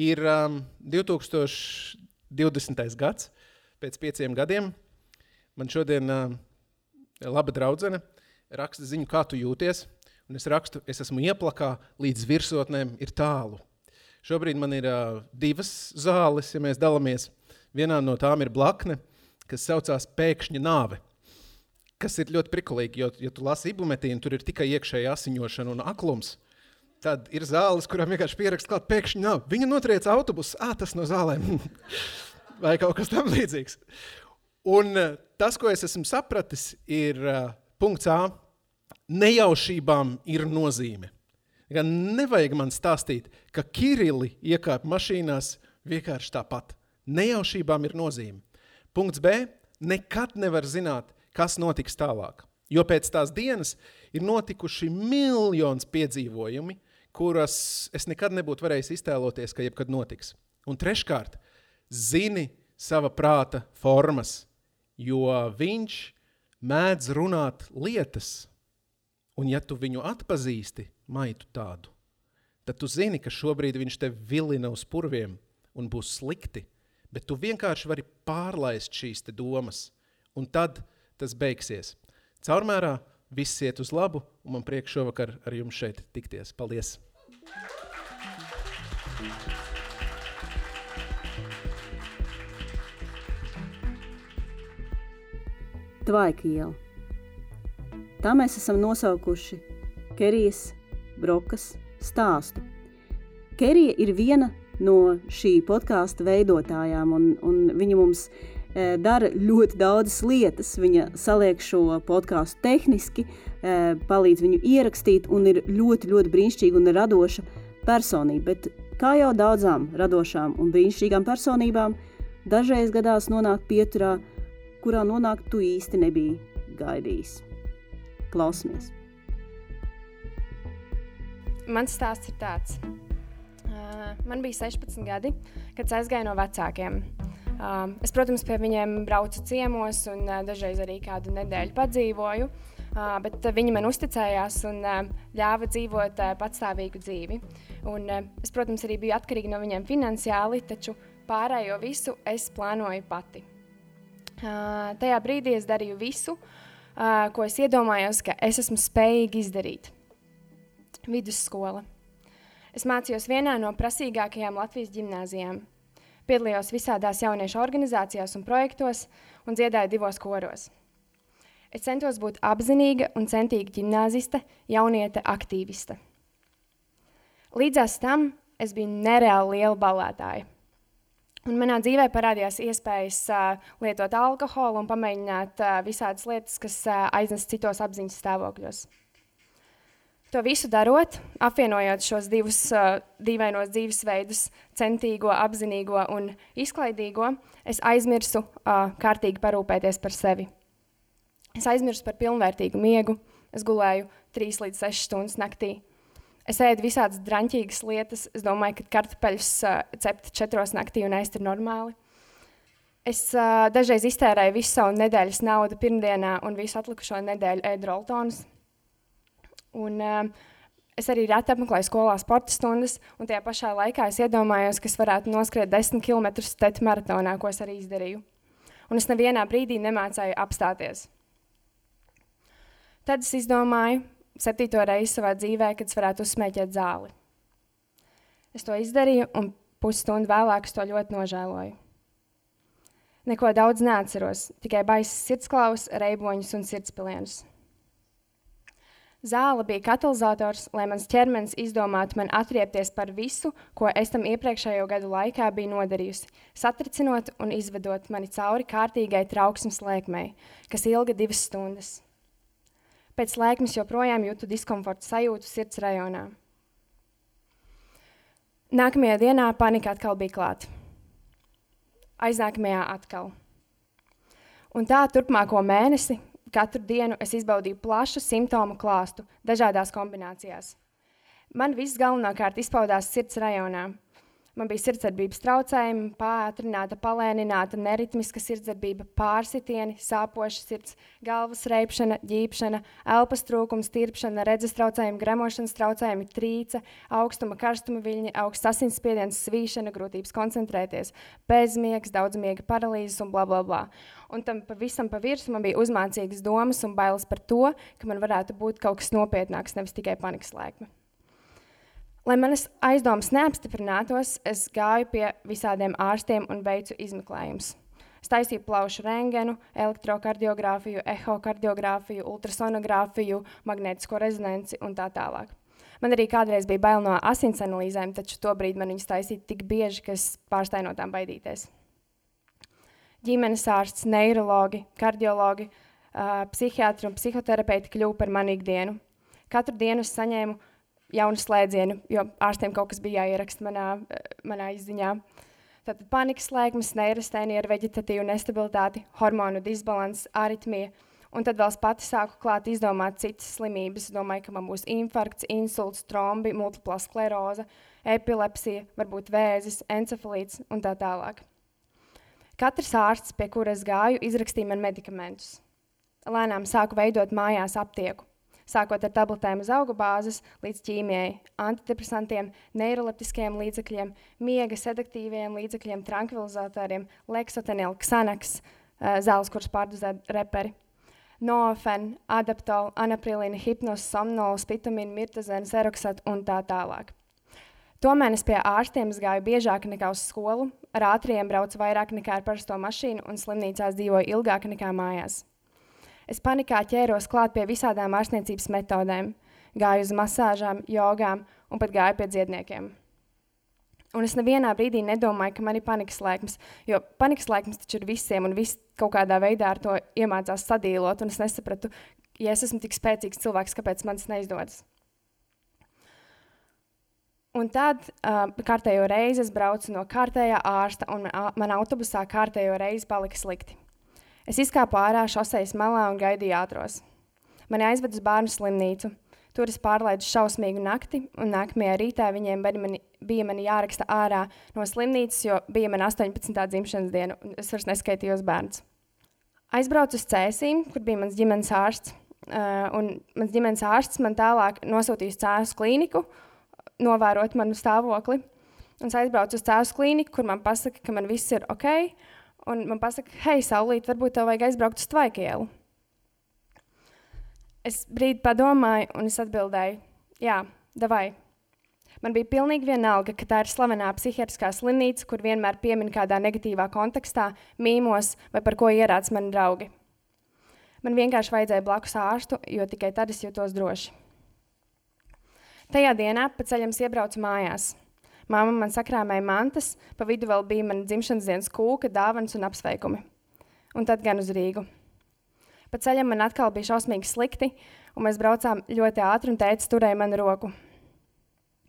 Ir um, 2020. gads, pēc pieciem gadiem. Man šodien uh, laba draudzene, raksta ziņu, kā tu jūties, un es rakstu, es esmu ieplakā, līdz virsotnēm ir tālu. Šobrīd man ir uh, divas zāles, ja mēs dalāmies. Vienā no tām ir blakne, kas saucās pēkšņa nāve, kas ir ļoti prikulīgi, jo, ja tu lasi ibumetīnu, tur ir tikai iekšēja asiņošana un aklums. Tad ir zāles, kurām vienkārši pierakst klāt pēkšņi nav. Viņa notriec autobusu, ā, tas no zālēm. Vai kaut kas tam līdzīgs. Un tas, ko es esmu sapratis, ir uh, punkts A. Nejaušībām ir nozīme. Gan nevajag man stāstīt, ka Kirili iekāpa mašīnās vienkārši tāpat. Nejaušībām ir nozīme. Punkts B. Nekad nevar zināt, kas notiks tālāk. Jo pēc tās dienas ir notikuši miljons piedzīvojumi, kuras es nekad nebūtu varējis iztēloties, ka jebkad notiks. Un treškārt, zini sava prāta formas jo viņš mēdz runāt lietas, un ja tu viņu atpazīsti, maitu tādu, tad tu zini, ka šobrīd viņš tev vilina uz purviem un būs slikti, bet tu vienkārši vari pārlaist šīs te domas, un tad tas beigsies. Caurmērā viss iet uz labu, un man prieks šovakar ar jums šeit tikties. Paldies! Thank you. Tvaika iela. Tā mēs esam nosaukuši Kerijas brokas stāstu. Kerija ir viena no šī podkāstu veidotājām, un, un viņa mums e, dara ļoti daudzas lietas. Viņa saliek šo podkāstu tehniski, e, palīdz viņu ierakstīt, un ir ļoti, ļoti brīnišķīga un radoša personība. Bet kā jau daudzām radošām un brīnišķīgām personībām, dažreiz gadās nonākt pieturā kurā nonākt tu īsti nebija gaidījis. Klausamies! Mans stāsts ir tāds. Man bija 16 gadi, kad es aizgāju no vecākiem. Es, protams, pie viņiem braucu ciemos un dažreiz arī kādu nedēļu padzīvoju, bet viņi man uzticējās un ļāva dzīvot patstāvīgu dzīvi. Un, es, protams, arī biju atkarīga no viņiem finansiāli, taču pārējo visu es plānoju pati. Tajā brīdī es darīju visu, ko es iedomājos, ka es esmu spējīga izdarīt. Vidusskola. Es mācījos vienā no prasīgākajām Latvijas gimnājām. Piedalījos visādās jauniešu organizācijās un projektos un dziedāju divos koros. Es centos būt apzinīga un centīga gimnāziste, jauniete, aktīviste. Līdzās tam es biju nereāli liela balētāja. Un manā dzīvē parādījās iespējas uh, lietot alkoholu un pamēģināt uh, visādas lietas, kas uh, aiznes citos apziņas stāvokļos. To visu darot, apvienojot šos divus uh, dīvainos dzīvesveidus, centīgo, apzinīgo un izklaidīgo, es aizmirsu uh, kārtīgi parūpēties par sevi. Es aizmirsu par pilnvērtīgu miegu. Es gulēju 3 līdz 6 stundas naktī. Es ēdu visādas drāmīgas lietas. Es domāju, ka kartupeļus uh, cept 4 naktī un ēst ir normāli. Es uh, dažreiz iztērēju visu savu nedēļas naudu pirmdienā un visu atlikušo nedēļu ēdu roltonus. Un, uh, Es arī reti apmeklēju skolā sporta stundas, un tajā pašā laikā es iedomājos, ka es varētu noskriet 10 km stetu maratonā, ko es arī izdarīju. Un es nevienā brīdī nemācīju apstāties. Tad es izdomāju, septīto reizi savā dzīvē, kad es varētu uzsmēķēt zāli. Es to izdarīju, un pusstundu vēlāk es to ļoti nožēloju. Neko daudz neatceros, tikai baisas sirdsklaus, reiboņus un sirdspilienus. Zāle bija katalizators, lai mans ķermenis izdomātu man atriepties par visu, ko es tam iepriekšējo gadu laikā biju nodarījusi, satricinot un izvedot mani cauri kārtīgai trauksmes lēkmei, kas ilga divas stundas. Pēc lēkmes joprojām jūtu diskomforta sajūtu sirds rajonā. Nākamajā dienā panika atkal bija klāta. Aiznākamajā atkal. Un tā turpmāko mēnesi Katru dienu es izbaudīju plašu simptomu klāstu, dažādās kombinācijās. Man viss galvenokārt izpaudās sirds rajonā. Man bija sirdsdarbības traucējumi, pātrināta, palēnināta, neritmiska sirdsdarbība, pārsitieni, sāpoša sirds, galvas reibšana, ģīpšana, elpas trūkums, tirpšana, redzes traucējumi, gremošanas traucējumi, trīce, augstuma, karstuma viļņi, augsts asinsspiediens, svīšana, grūtības koncentrēties, bezmiegs, daudz miega paralīzes un bla bla bla. Un tam pavisam pa virsmu man bija uzmācīgas domas un bailes par to, ka man varētu būt kaut kas nopietnāks, nevis tikai panikas lēkme. Lai manas aizdomas neapstiprinātos, es gāju pie visādiem ārstiem un veicu izmeklējumus. Es taisīju plaušu rengenu, elektrokardiogrāfiju, ehokardiogrāfiju, ultrasonogrāfiju, magnētisko rezonanci un tā tālāk. Man arī kādreiz bija bail no asins analīzēm, taču tobrīd man viņas taisīja tik bieži, ka es pārstāju no tām baidīties. Ģimenes ārsts, neiroloģi, kardiologi, uh, psihiatri un psihoterapeiti kļuva par manu ikdienu. Katru dienu es saņēmu jaunu slēdzienu, jo ārstiem kaut kas bija jāieraksta manā, manā izziņā. Tātad panikas slēgmes, neirastēnie ar veģetatīvu nestabilitāti, hormonu disbalanss, aritmija. Un tad vēl es pati sāku klāt izdomāt citas slimības. Es domāju, ka man būs infarkts, insults, trombi, multiplā skleroze, epilepsija, varbūt vēzis, encefalīts un tā tālāk. Katrs ārsts, pie kuras gāju, izrakstīja man medikamentus. Lēnām sāku veidot mājās aptieku sākot ar tabletēm uz auga bāzes līdz ķīmijai, antidepresantiem, neiroleptiskiem līdzekļiem, miega sedaktīviem līdzekļiem, tranquilizatoriem, leksotenilu, ksanaks, zāles, kuras pārdozē reperi. Nofen, adaptolu, anaprilīnu, hipnosu, somnolu, spitamīnu, mirtazēnu, seroksatu un tā tālāk. Tomēr es pie ārstiem gāju biežāk nekā uz skolu, ar ātriem braucu vairāk nekā ar parasto mašīnu un slimnīcās dzīvoju ilgāk nekā mājās. Es panikā ķēros klāt pie visādām ārstniecības metodēm, gāju uz masāžām, jogām un pat gāju pie dziedniekiem. Un es nevienā brīdī nedomāju, ka man ir panikas lēkmes, jo panikas lēkmes taču ir visiem, un viss kaut kādā veidā ar to iemācās sadīlot. Es nesapratu, ja es esmu tik spēcīgs cilvēks, kāpēc man tas neizdodas. Un tad uh, kārtējo reizi es braucu no kārtējā ārsta, un man autobusā kārtējo reizi palika slikti. Es izkāpu ārā šoseis malā un gaidīju ātros. Mani aizved uz bērnu slimnīcu. Tur es pārlaidu šausmīgu nakti, un nākamajā rītā viņiem mani, bija mani jāraksta ārā no slimnīcas, jo bija mana 18. dzimšanas diena, un es vairs neskaitījos bērns. Aizbraucu uz Cēsīm, kur bija mans ģimenes ārsts, uh, un mans ģimenes ārsts man tālāk nosūtīja uz Cēsu klīniku, novērot manu stāvokli. Un es aizbraucu uz Cēsu klīniku, kur man pasaka, ka man viss ir ok, un man pasaka, hei, saulīt, varbūt tev vajag aizbraukt uz tvaikielu. Es brīdi padomāju, un es atbildēju, jā, davai. Man bija pilnīgi vienalga, ka tā ir slavenā psihiatriskā slimnīca, kur vienmēr piemin kādā negatīvā kontekstā, mīmos vai par ko ierāds mani draugi. Man vienkārši vajadzēja blakus ārstu, jo tikai tad es jutos droši. Tajā dienā pa ceļam iebraucu mājās. Māma man sakrāmēja mantas, pa vidu vēl bija mana dzimšanas dienas kūka, dāvanas un apsveikumi. Un tad gan uz Rīgu. Pa ceļam man atkal bija šausmīgi slikti, un mēs braucām ļoti ātri, un tēvs turēja manu roku.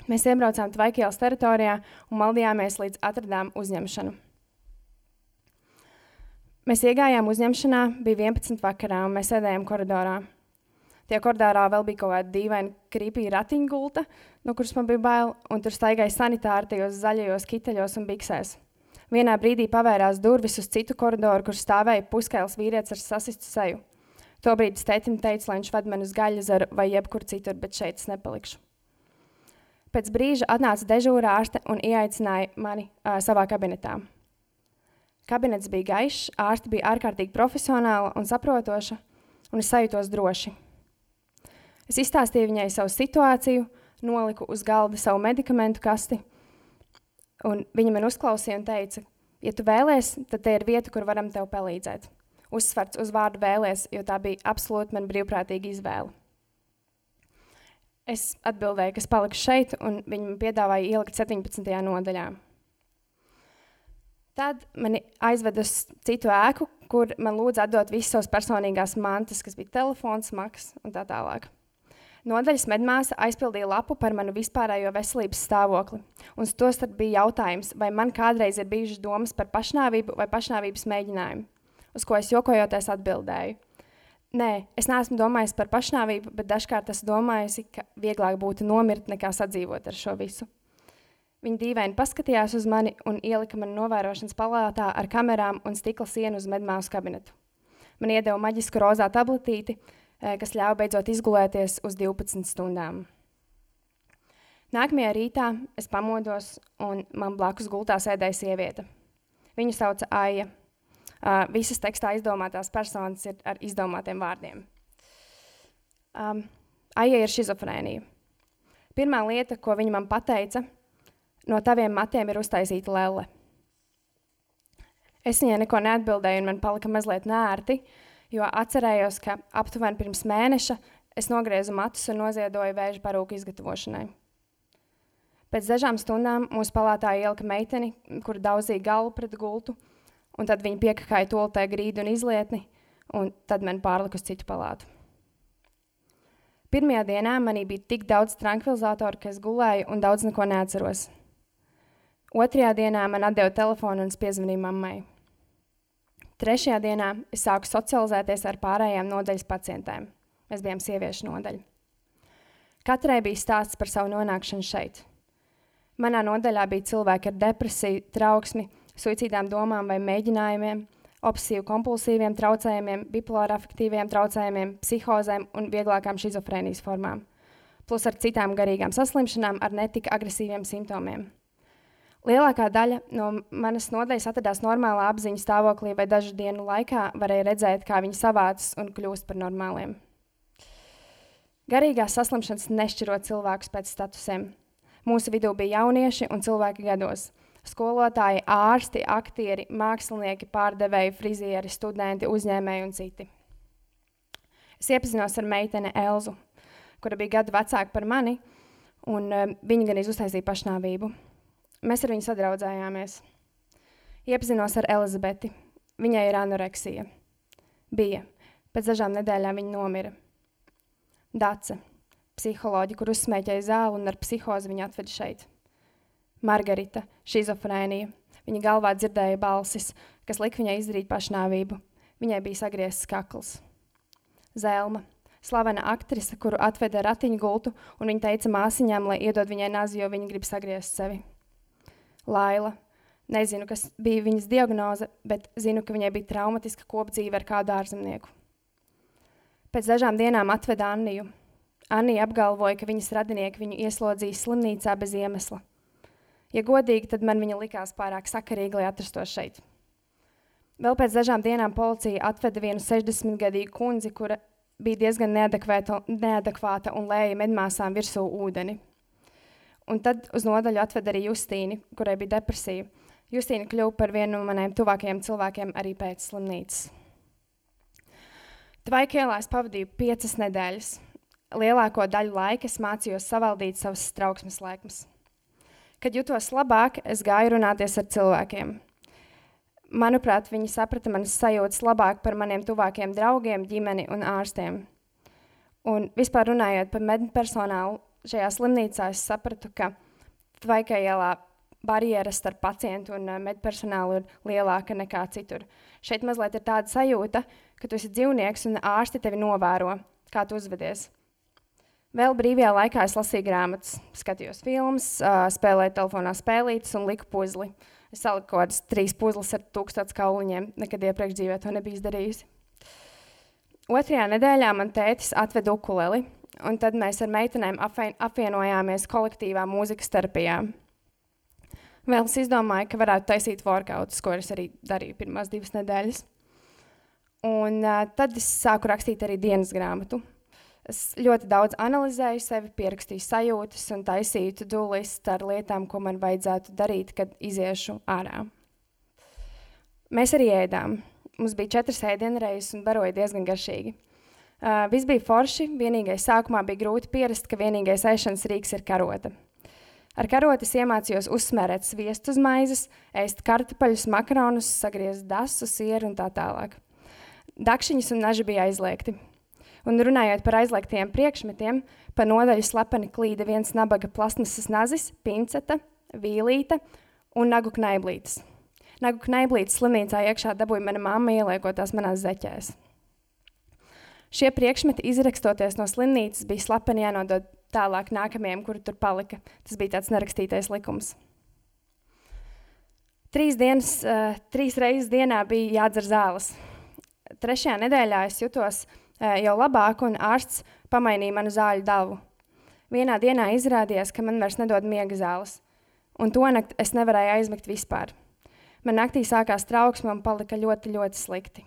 Mēs iebraucām Tvaikielas teritorijā un maldījāmies līdz atradām uzņemšanu. Mēs iegājām uzņemšanā, bija 11 vakarā, un mēs sēdējām koridorā. Tie koridorā vēl bija kaut kāda dīvaina, krīpīga ratiņgulta, no kuras man bija bail, un tur staigāja sanitāri tajos zaļajos kiteļos un biksēs. Vienā brīdī pavērās durvis uz citu koridoru, kur stāvēja puskails vīrietis ar sasistu seju. Tobrīd tētim teica, lai viņš ved mani uz gaļazaru vai jebkur citur, bet šeit es nepalikšu. Pēc brīža atnāca dežūra ārste un ieaicināja mani uh, savā kabinetā. Kabinets bija gaišs, ārste bija ārkārtīgi profesionāla un saprotoša, un es sajūtos droši. Es izstāstīju viņai savu situāciju, noliku uz galda savu medikamentu kasti, un viņa man uzklausīja un teica, ja tu vēlēsies, tad te ir vieta, kur varam tev palīdzēt. Uzsverts uz vārdu vēlēs, jo tā bija absolūti man brīvprātīga izvēle. Es atbildēju, ka es palikšu šeit, un viņi man piedāvāja ielikt 17. nodaļā. Tad mani aizveda uz citu ēku, kur man lūdza atdot visas savas personīgās mantas, kas bija telefons, maks un tā tālāk. Nodaļas medmāsa aizpildīja lapu par manu vispārējo veselības stāvokli. Un tostarp bija jautājums, vai man kādreiz ir bijušas domas par pašnāvību vai pašnāvības mēģinājumu, uz ko es jokojoties atbildēju. Nē, es neesmu domājis par pašnāvību, bet dažkārt esmu domājusi, ka vieglāk būtu nomirt nekā sadzīvot ar šo visu. Viņa dīvaini paskatījās uz mani un ielika mani novērošanas palātā ar kamerām un stikla sienu uz medmāsu kabinetu. Man iedeva maģisku rozā tabletīti, kas ļauj beidzot izgulēties uz 12 stundām. Nākamajā rītā es pamodos, un man blakus gultā sēdēja sieviete. Viņu sauca Aija. Uh, visas tekstā izdomātās personas ir ar izdomātiem vārdiem. Um, Aija ir schizofrēnija. Pirmā lieta, ko viņa man teica, no taviem matiem ir uztaisīta lelle. Es viņai neko neatbildēju, un man palika mazliet nērti, uh, jo atcerējos, ka aptuveni pirms mēneša es nogriezu matus un noziedoju vēža parūku izgatavošanai. Pēc dažām stundām mūsu palātā ielika meiteni, kur daudzīja galvu pret gultu, un tad viņa piekakāja toltē grīdu un izlietni, un tad man pārlika uz citu palātu. Pirmajā dienā manī bija tik daudz tranquilizatoru, ka es gulēju un daudz neko neatceros. Otrajā dienā man atdeva telefonu un es piezvanīju mammai. Trešajā dienā es sāku socializēties ar pārējām nodaļas pacientēm. Mēs bijām sieviešu nodaļa. Katrai bija stāsts par savu nonākšanu šeit. Manā nodaļā bija cilvēki ar depresiju, trauksmi, suicīdām domām vai mēģinājumiem, obsesīvu kompulsīviem traucējumiem, bipolāra afektīviem traucējumiem, psihozēm un vieglākām schizofrēnijas formām, plus ar citām garīgām saslimšanām ar netika agresīviem simptomiem. Lielākā daļa no manas nodaļas atradās normālā apziņas stāvoklī, vai dažu dienu laikā varēja redzēt, kā viņi savācas un kļūst par normāliem. Garīgās saslimšanas nešķiro cilvēkus pēc statusiem. Mūsu vidū bija jaunieši un cilvēki gados. Skolotāji, ārsti, aktieri, mākslinieki, pārdevēji, frizieri, studenti, uzņēmēji un citi. Es iepazinos ar meiteni Elzu, kura bija gadu vecāka par mani, un um, viņa gan izuztaisīja pašnāvību. Mēs ar viņu sadraudzējāmies. Iepazinos ar Elizabeti. Viņai ir anoreksija. Bija. Pēc dažām nedēļām viņa nomira. Dace, psiholoģija, kur uzsmēķēja zāli un ar psihozi viņu atveda šeit. Margarita, šizofrēnija. Viņa galvā dzirdēja balsis, kas lika viņai izdarīt pašnāvību. Viņai bija sagriezts kakls. Zelma, slavena aktrise, kuru atveda ratiņu gultu, un viņa teica māsiņām, lai iedod viņai nazi, jo viņa grib sagriezt sevi. Laila. Nezinu, kas bija viņas diagnoze, bet zinu, ka viņai bija traumatiska kopdzīve ar kādu ārzemnieku. Pēc dažām dienām atveda Anniju. Anija apgalvoja, ka viņas radinieki viņu ieslodzīja slimnīcā bez iemesla. Ja godīgi, tad man viņa likās pārāk sakarīga, lai atrastos šeit. Vēl pēc dažām dienām policija atveda vienu 60-gadīgu kundzi, kura bija diezgan neadekvāta un lēja medmāsām virsū ūdeni. Un tad uz nodaļu atveda arī Justīnu, kurai bija depresija. Justīna kļuva par vienu no maniem tuvākajiem cilvēkiem arī pēc slimnīcas. Tvaikēlā es pavadīju piecas nedēļas. Lielāko daļu laika es mācījos savaldīt savas trauksmes laikmes. Kad jutos labāk, es gāju runāties ar cilvēkiem. Manuprāt, viņi saprata manas sajūtas labāk par maniem tuvākiem draugiem, ģimeni un ārstiem. Un vispār runājot par medpersonālu, šajā slimnīcā es sapratu, ka Tvaikai ielā barjera starp pacientu un uh, medpersonālu ir lielāka nekā citur. Šeit mazliet ir tāda sajūta, ka tu esi dzīvnieks un ārsti tevi novēro, kā tu uzvedies. Vēl brīvajā laikā es lasīju grāmatas, skatījos filmas, uh, spēlēju telefonā spēlītas un liku puzli. Es saliku kaut kādas trīs puzles ar tūkstotis kauliņiem, nekad iepriekš dzīvē to nebiju darījusi. Otrajā nedēļā man tētis atveda ukuleli, un tad mēs ar meitenēm apvienojāmies kolektīvā mūzikas terapijā. Vēl es izdomāju, ka varētu taisīt workoutus, ko es arī darīju pirmās divas nedēļas. Un uh, tad es sāku rakstīt arī dienas grāmatu. Es ļoti daudz analizēju sevi, pierakstīju sajūtas un taisīju to listu ar lietām, ko man vajadzētu darīt, kad iziešu ārā. Mēs arī ēdām. Mums bija četras ēdienreizes un baroja diezgan garšīgi. Uh, viss bija forši, vienīgais sākumā bija grūti pierast, ka vienīgais ēšanas rīks ir karota. Ar karotes iemācījos uzsmērēt sviestu uz maizes, ēst kartupeļus, makaronus, sagriezt dasu, sieru un tā tālāk. Dakšiņas un naži bija aizliegti. Un runājot par aizliegtiem priekšmetiem, pa nodaļu slepeni klīda viens nabaga plasmasas nazis, pinceta, vīlīte un nagu knaiblītes. Nagu knaiblītes slimnīcā iekšā dabūja mana mamma ieliekot tās manās zeķēs. Šie priekšmeti, izrakstoties no slimnīcas, bija slepeni jānodod tālāk nākamajiem, kuri tur palika. Tas bija tāds nerakstītais likums. Trīs, dienas, uh, trīs reizes dienā bija jādzer zāles. Trešajā nedēļā es jutos uh, jau labāk, un ārsts pamainīja manu zāļu davu. Vienā dienā izrādījās, ka man vairs nedod miega zāles, un to nakti es nevarēju aizmigt vispār. Man naktī sākās trauksme un palika ļoti, ļoti slikti.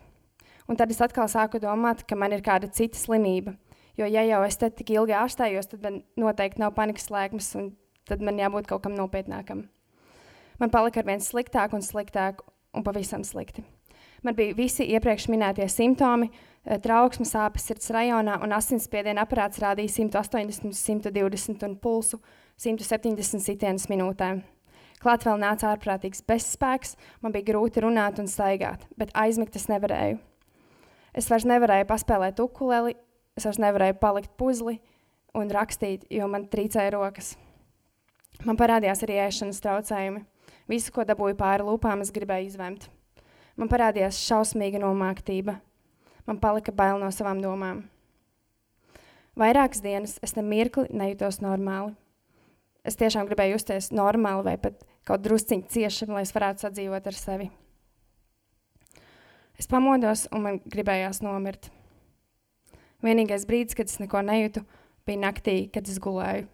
Un tad es atkal sāku domāt, ka man ir kāda cita slimība – Jo, ja jau es te tik ilgi ārstējos, tad man noteikti nav panikas slēgmes, un tad man jābūt kaut kam nopietnākam. Man palika ar vien sliktāk un sliktāk, un pavisam slikti. Man bija visi iepriekš minētie simptomi, eh, trauksme, sāpes sirds rajonā, un asinsspiediena aparāts rādīja 180, 120 un pulsu 170 sitienas minūtē. Klāt vēl nāca ārprātīgs bezspēks, man bija grūti runāt un staigāt, bet aizmigt es nevarēju. Es vairs nevarēju paspēlēt ukuleli, Es vairs nevarēju palikt puzli un rakstīt, jo man trīcēja rokas. Man parādījās arī ēšanas traucējumi. Visu, ko dabūju pāri lūpām, es gribēju izvemt. Man parādījās šausmīga nomāktība. Man palika bail no savām domām. Vairākas dienas es nemirkli nejūtos normāli. Es tiešām gribēju justies normāli vai pat kaut drusciņi cieši, lai es varētu sadzīvot ar sevi. Es pamodos un man gribējās nomirt. Vienīgais brīdis, kad es neko nejūtu, bija naktī, kad es gulēju.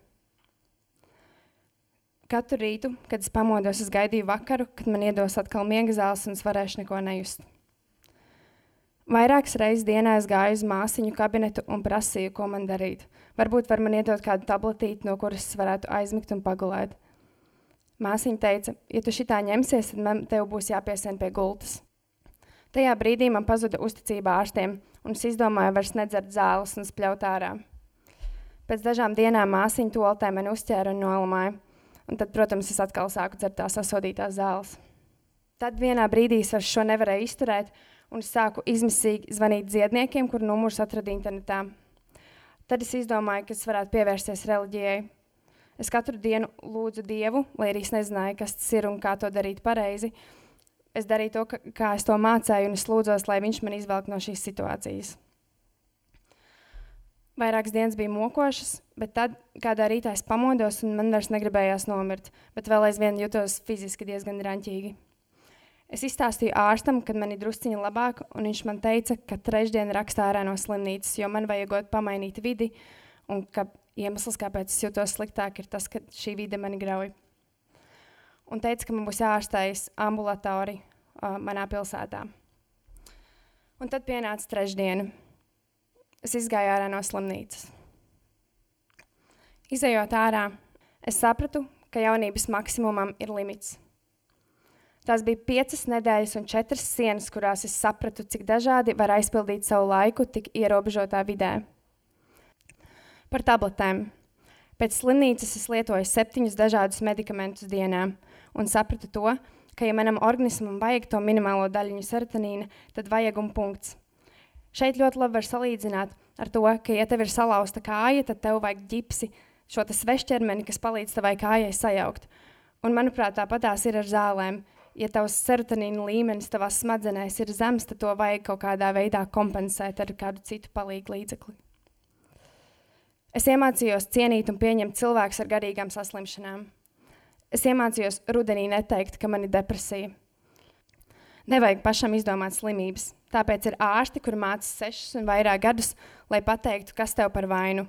Katru rītu, kad es pamodos, es gaidīju vakaru, kad man iedos atkal miega zāles un es varēšu neko nejust. Vairākas reizes dienā es gāju uz māsiņu kabinetu un prasīju, ko man darīt. Varbūt var man iedot kādu tabletīti, no kuras es varētu aizmigt un pagulēt. Māsiņa teica, ja tu šitā ņemsies, tad man tev būs jāpiesien pie gultas. Tajā brīdī man pazuda uzticība ārstiem, un es izdomāju vairs nedzert zāles un spļaut ārā. Pēc dažām dienām māsiņa toltē mani uzķēra un nolamāja, un tad, protams, es atkal sāku dzert tās sasodītās zāles. Tad vienā brīdī es vairs šo nevarēju izturēt, un es sāku izmisīgi zvanīt dziedniekiem, kuru numurus atradu internetā. Tad es izdomāju, ka es varētu pievērsties reliģijai. Es katru dienu lūdzu Dievu, lai arī es nezināju, kas tas ir un kā to darīt pareizi, es darīju to, kā es to mācīju, un es lūdzos, lai viņš man izvelk no šīs situācijas. Vairākas dienas bija mokošas, bet tad kādā rītā es pamodos, un man vairs negribējās nomirt, bet vēl aizvien jutos fiziski diezgan raņķīgi. Es izstāstīju ārstam, kad man ir drusciņi labāk, un viņš man teica, ka trešdien rakstā ārā no slimnīcas, jo man vajagot pamainīt vidi, un ka iemesls, kāpēc es jūtos sliktāk, ir tas, ka šī vide mani grauj un teica, ka man būs jāārstējas ambulatori uh, manā pilsētā. Un tad pienāca trešdiena. Es izgāju ārā no slimnīcas. Izejot ārā, es sapratu, ka jaunības maksimumam ir limits. Tās bija piecas nedēļas un četras sienas, kurās es sapratu, cik dažādi var aizpildīt savu laiku tik ierobežotā vidē. Par tabletēm. Pēc slimnīcas es lietoju septiņus dažādus medikamentus dienā, un sapratu to, ka, ja manam organismam vajag to minimālo daļiņu serotonīna, tad vajag un punkts. Šeit ļoti labi var salīdzināt ar to, ka, ja tev ir salauzta kāja, tad tev vajag ģipsi, šo svešķermeni, kas palīdz tavai kājai sajaukt. Un, manuprāt, tāpat tās ir ar zālēm. Ja tavs serotonīna līmenis tavā smadzenēs ir zems, tad to vajag kaut kādā veidā kompensēt ar kādu citu palīgu līdzekli. Es iemācījos cienīt un pieņemt cilvēkus ar garīgām saslimšanām. Es iemācījos rudenī neteikt, ka man ir depresija. Nevajag pašam izdomāt slimības. Tāpēc ir ārsti, kuri mācās sešus un vairāk gadus, lai pateiktu, kas tev par vainu.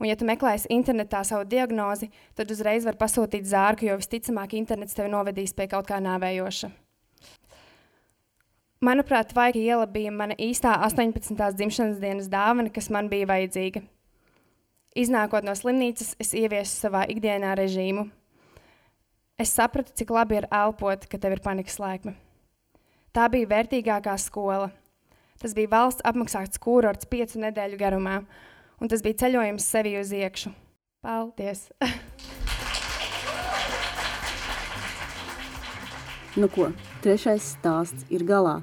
Un, ja tu meklēsi internetā savu diagnozi, tad uzreiz var pasūtīt zārku, jo visticamāk internets tevi novedīs pie kaut kā nāvējoša. Manuprāt, Vaika iela bija mana īstā 18. dzimšanas dienas dāvana, kas man bija vajadzīga. Iznākot no slimnīcas, es ieviesu savā ikdienā režīmu. Es sapratu, cik labi ir elpot, ka tev ir panikas lēkme. Tā bija vērtīgākā skola. Tas bija valsts apmaksāts kurorts piecu nedēļu garumā, un tas bija ceļojums sevi uz iekšu. Paldies! nu ko, trešais stāsts ir galā.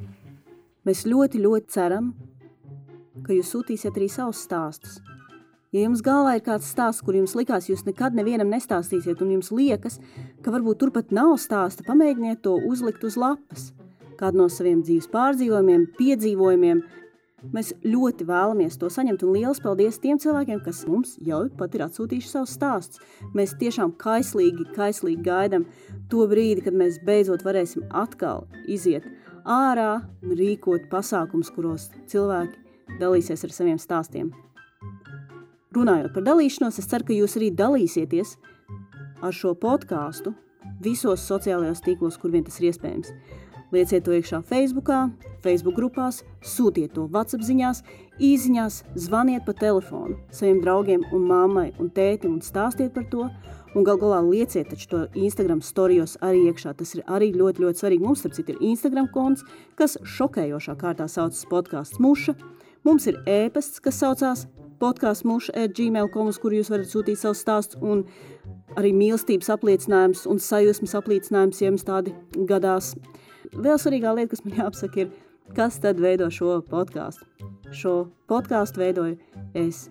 Mēs ļoti, ļoti ceram, ka jūs sūtīsiet arī savus stāstus. Ja jums galvā ir kāds stāsts, kur jums likās, jūs nekad nevienam nestāstīsiet, un jums liekas, ka varbūt turpat nav stāsta, pamēģiniet to uzlikt uz lapas kādu no saviem dzīves pārdzīvojumiem, piedzīvojumiem. Mēs ļoti vēlamies to saņemt, un liels paldies tiem cilvēkiem, kas mums jau pat ir atsūtījuši savus stāstus. Mēs tiešām kaislīgi, kaislīgi gaidām to brīdi, kad mēs beidzot varēsim atkal iziet ārā un rīkot pasākums, kuros cilvēki dalīsies ar saviem stāstiem. Runājot par dalīšanos, es ceru, ka jūs arī dalīsieties ar šo podkāstu visos sociālajos tīklos, kur vien tas ir iespējams. Lieciet to iekšā Facebook, Facebook grupās, sūtiet to WhatsApp ziņās, īsiņās, zvaniet pa telefonu saviem draugiem, un mammai un tētim un stāstiet par to. Un gal galā lieciet to Instagram storijos arī iekšā. Tas ir arī ļoti, ļoti svarīgi. Mums, starp citu, ir Instagram konts, kas šokējošā kārtā saucas podkāsts Muša. Mums ir ēpasts, kas saucās podkāsts Muša at gmail.com, uz kuru jūs varat sūtīt savus stāstus un arī mīlestības apliecinājums un sajūsmas apliecinājums, ja jums tādi gadās. Vēl svarīgā lieta, kas man jāapsaka, ir, kas tad veido šo podkāstu. Šo podkāstu veidoju es,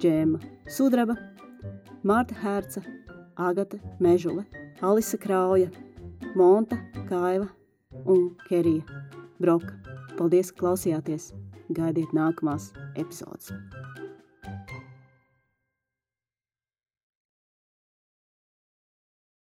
Džēma Sudraba, Marta Herca, Agata Mežule, Alisa Krauja, Monta Kaiva un Kerija Broka. Paldies, ka klausījāties! Gaidiet nākamās epizodes!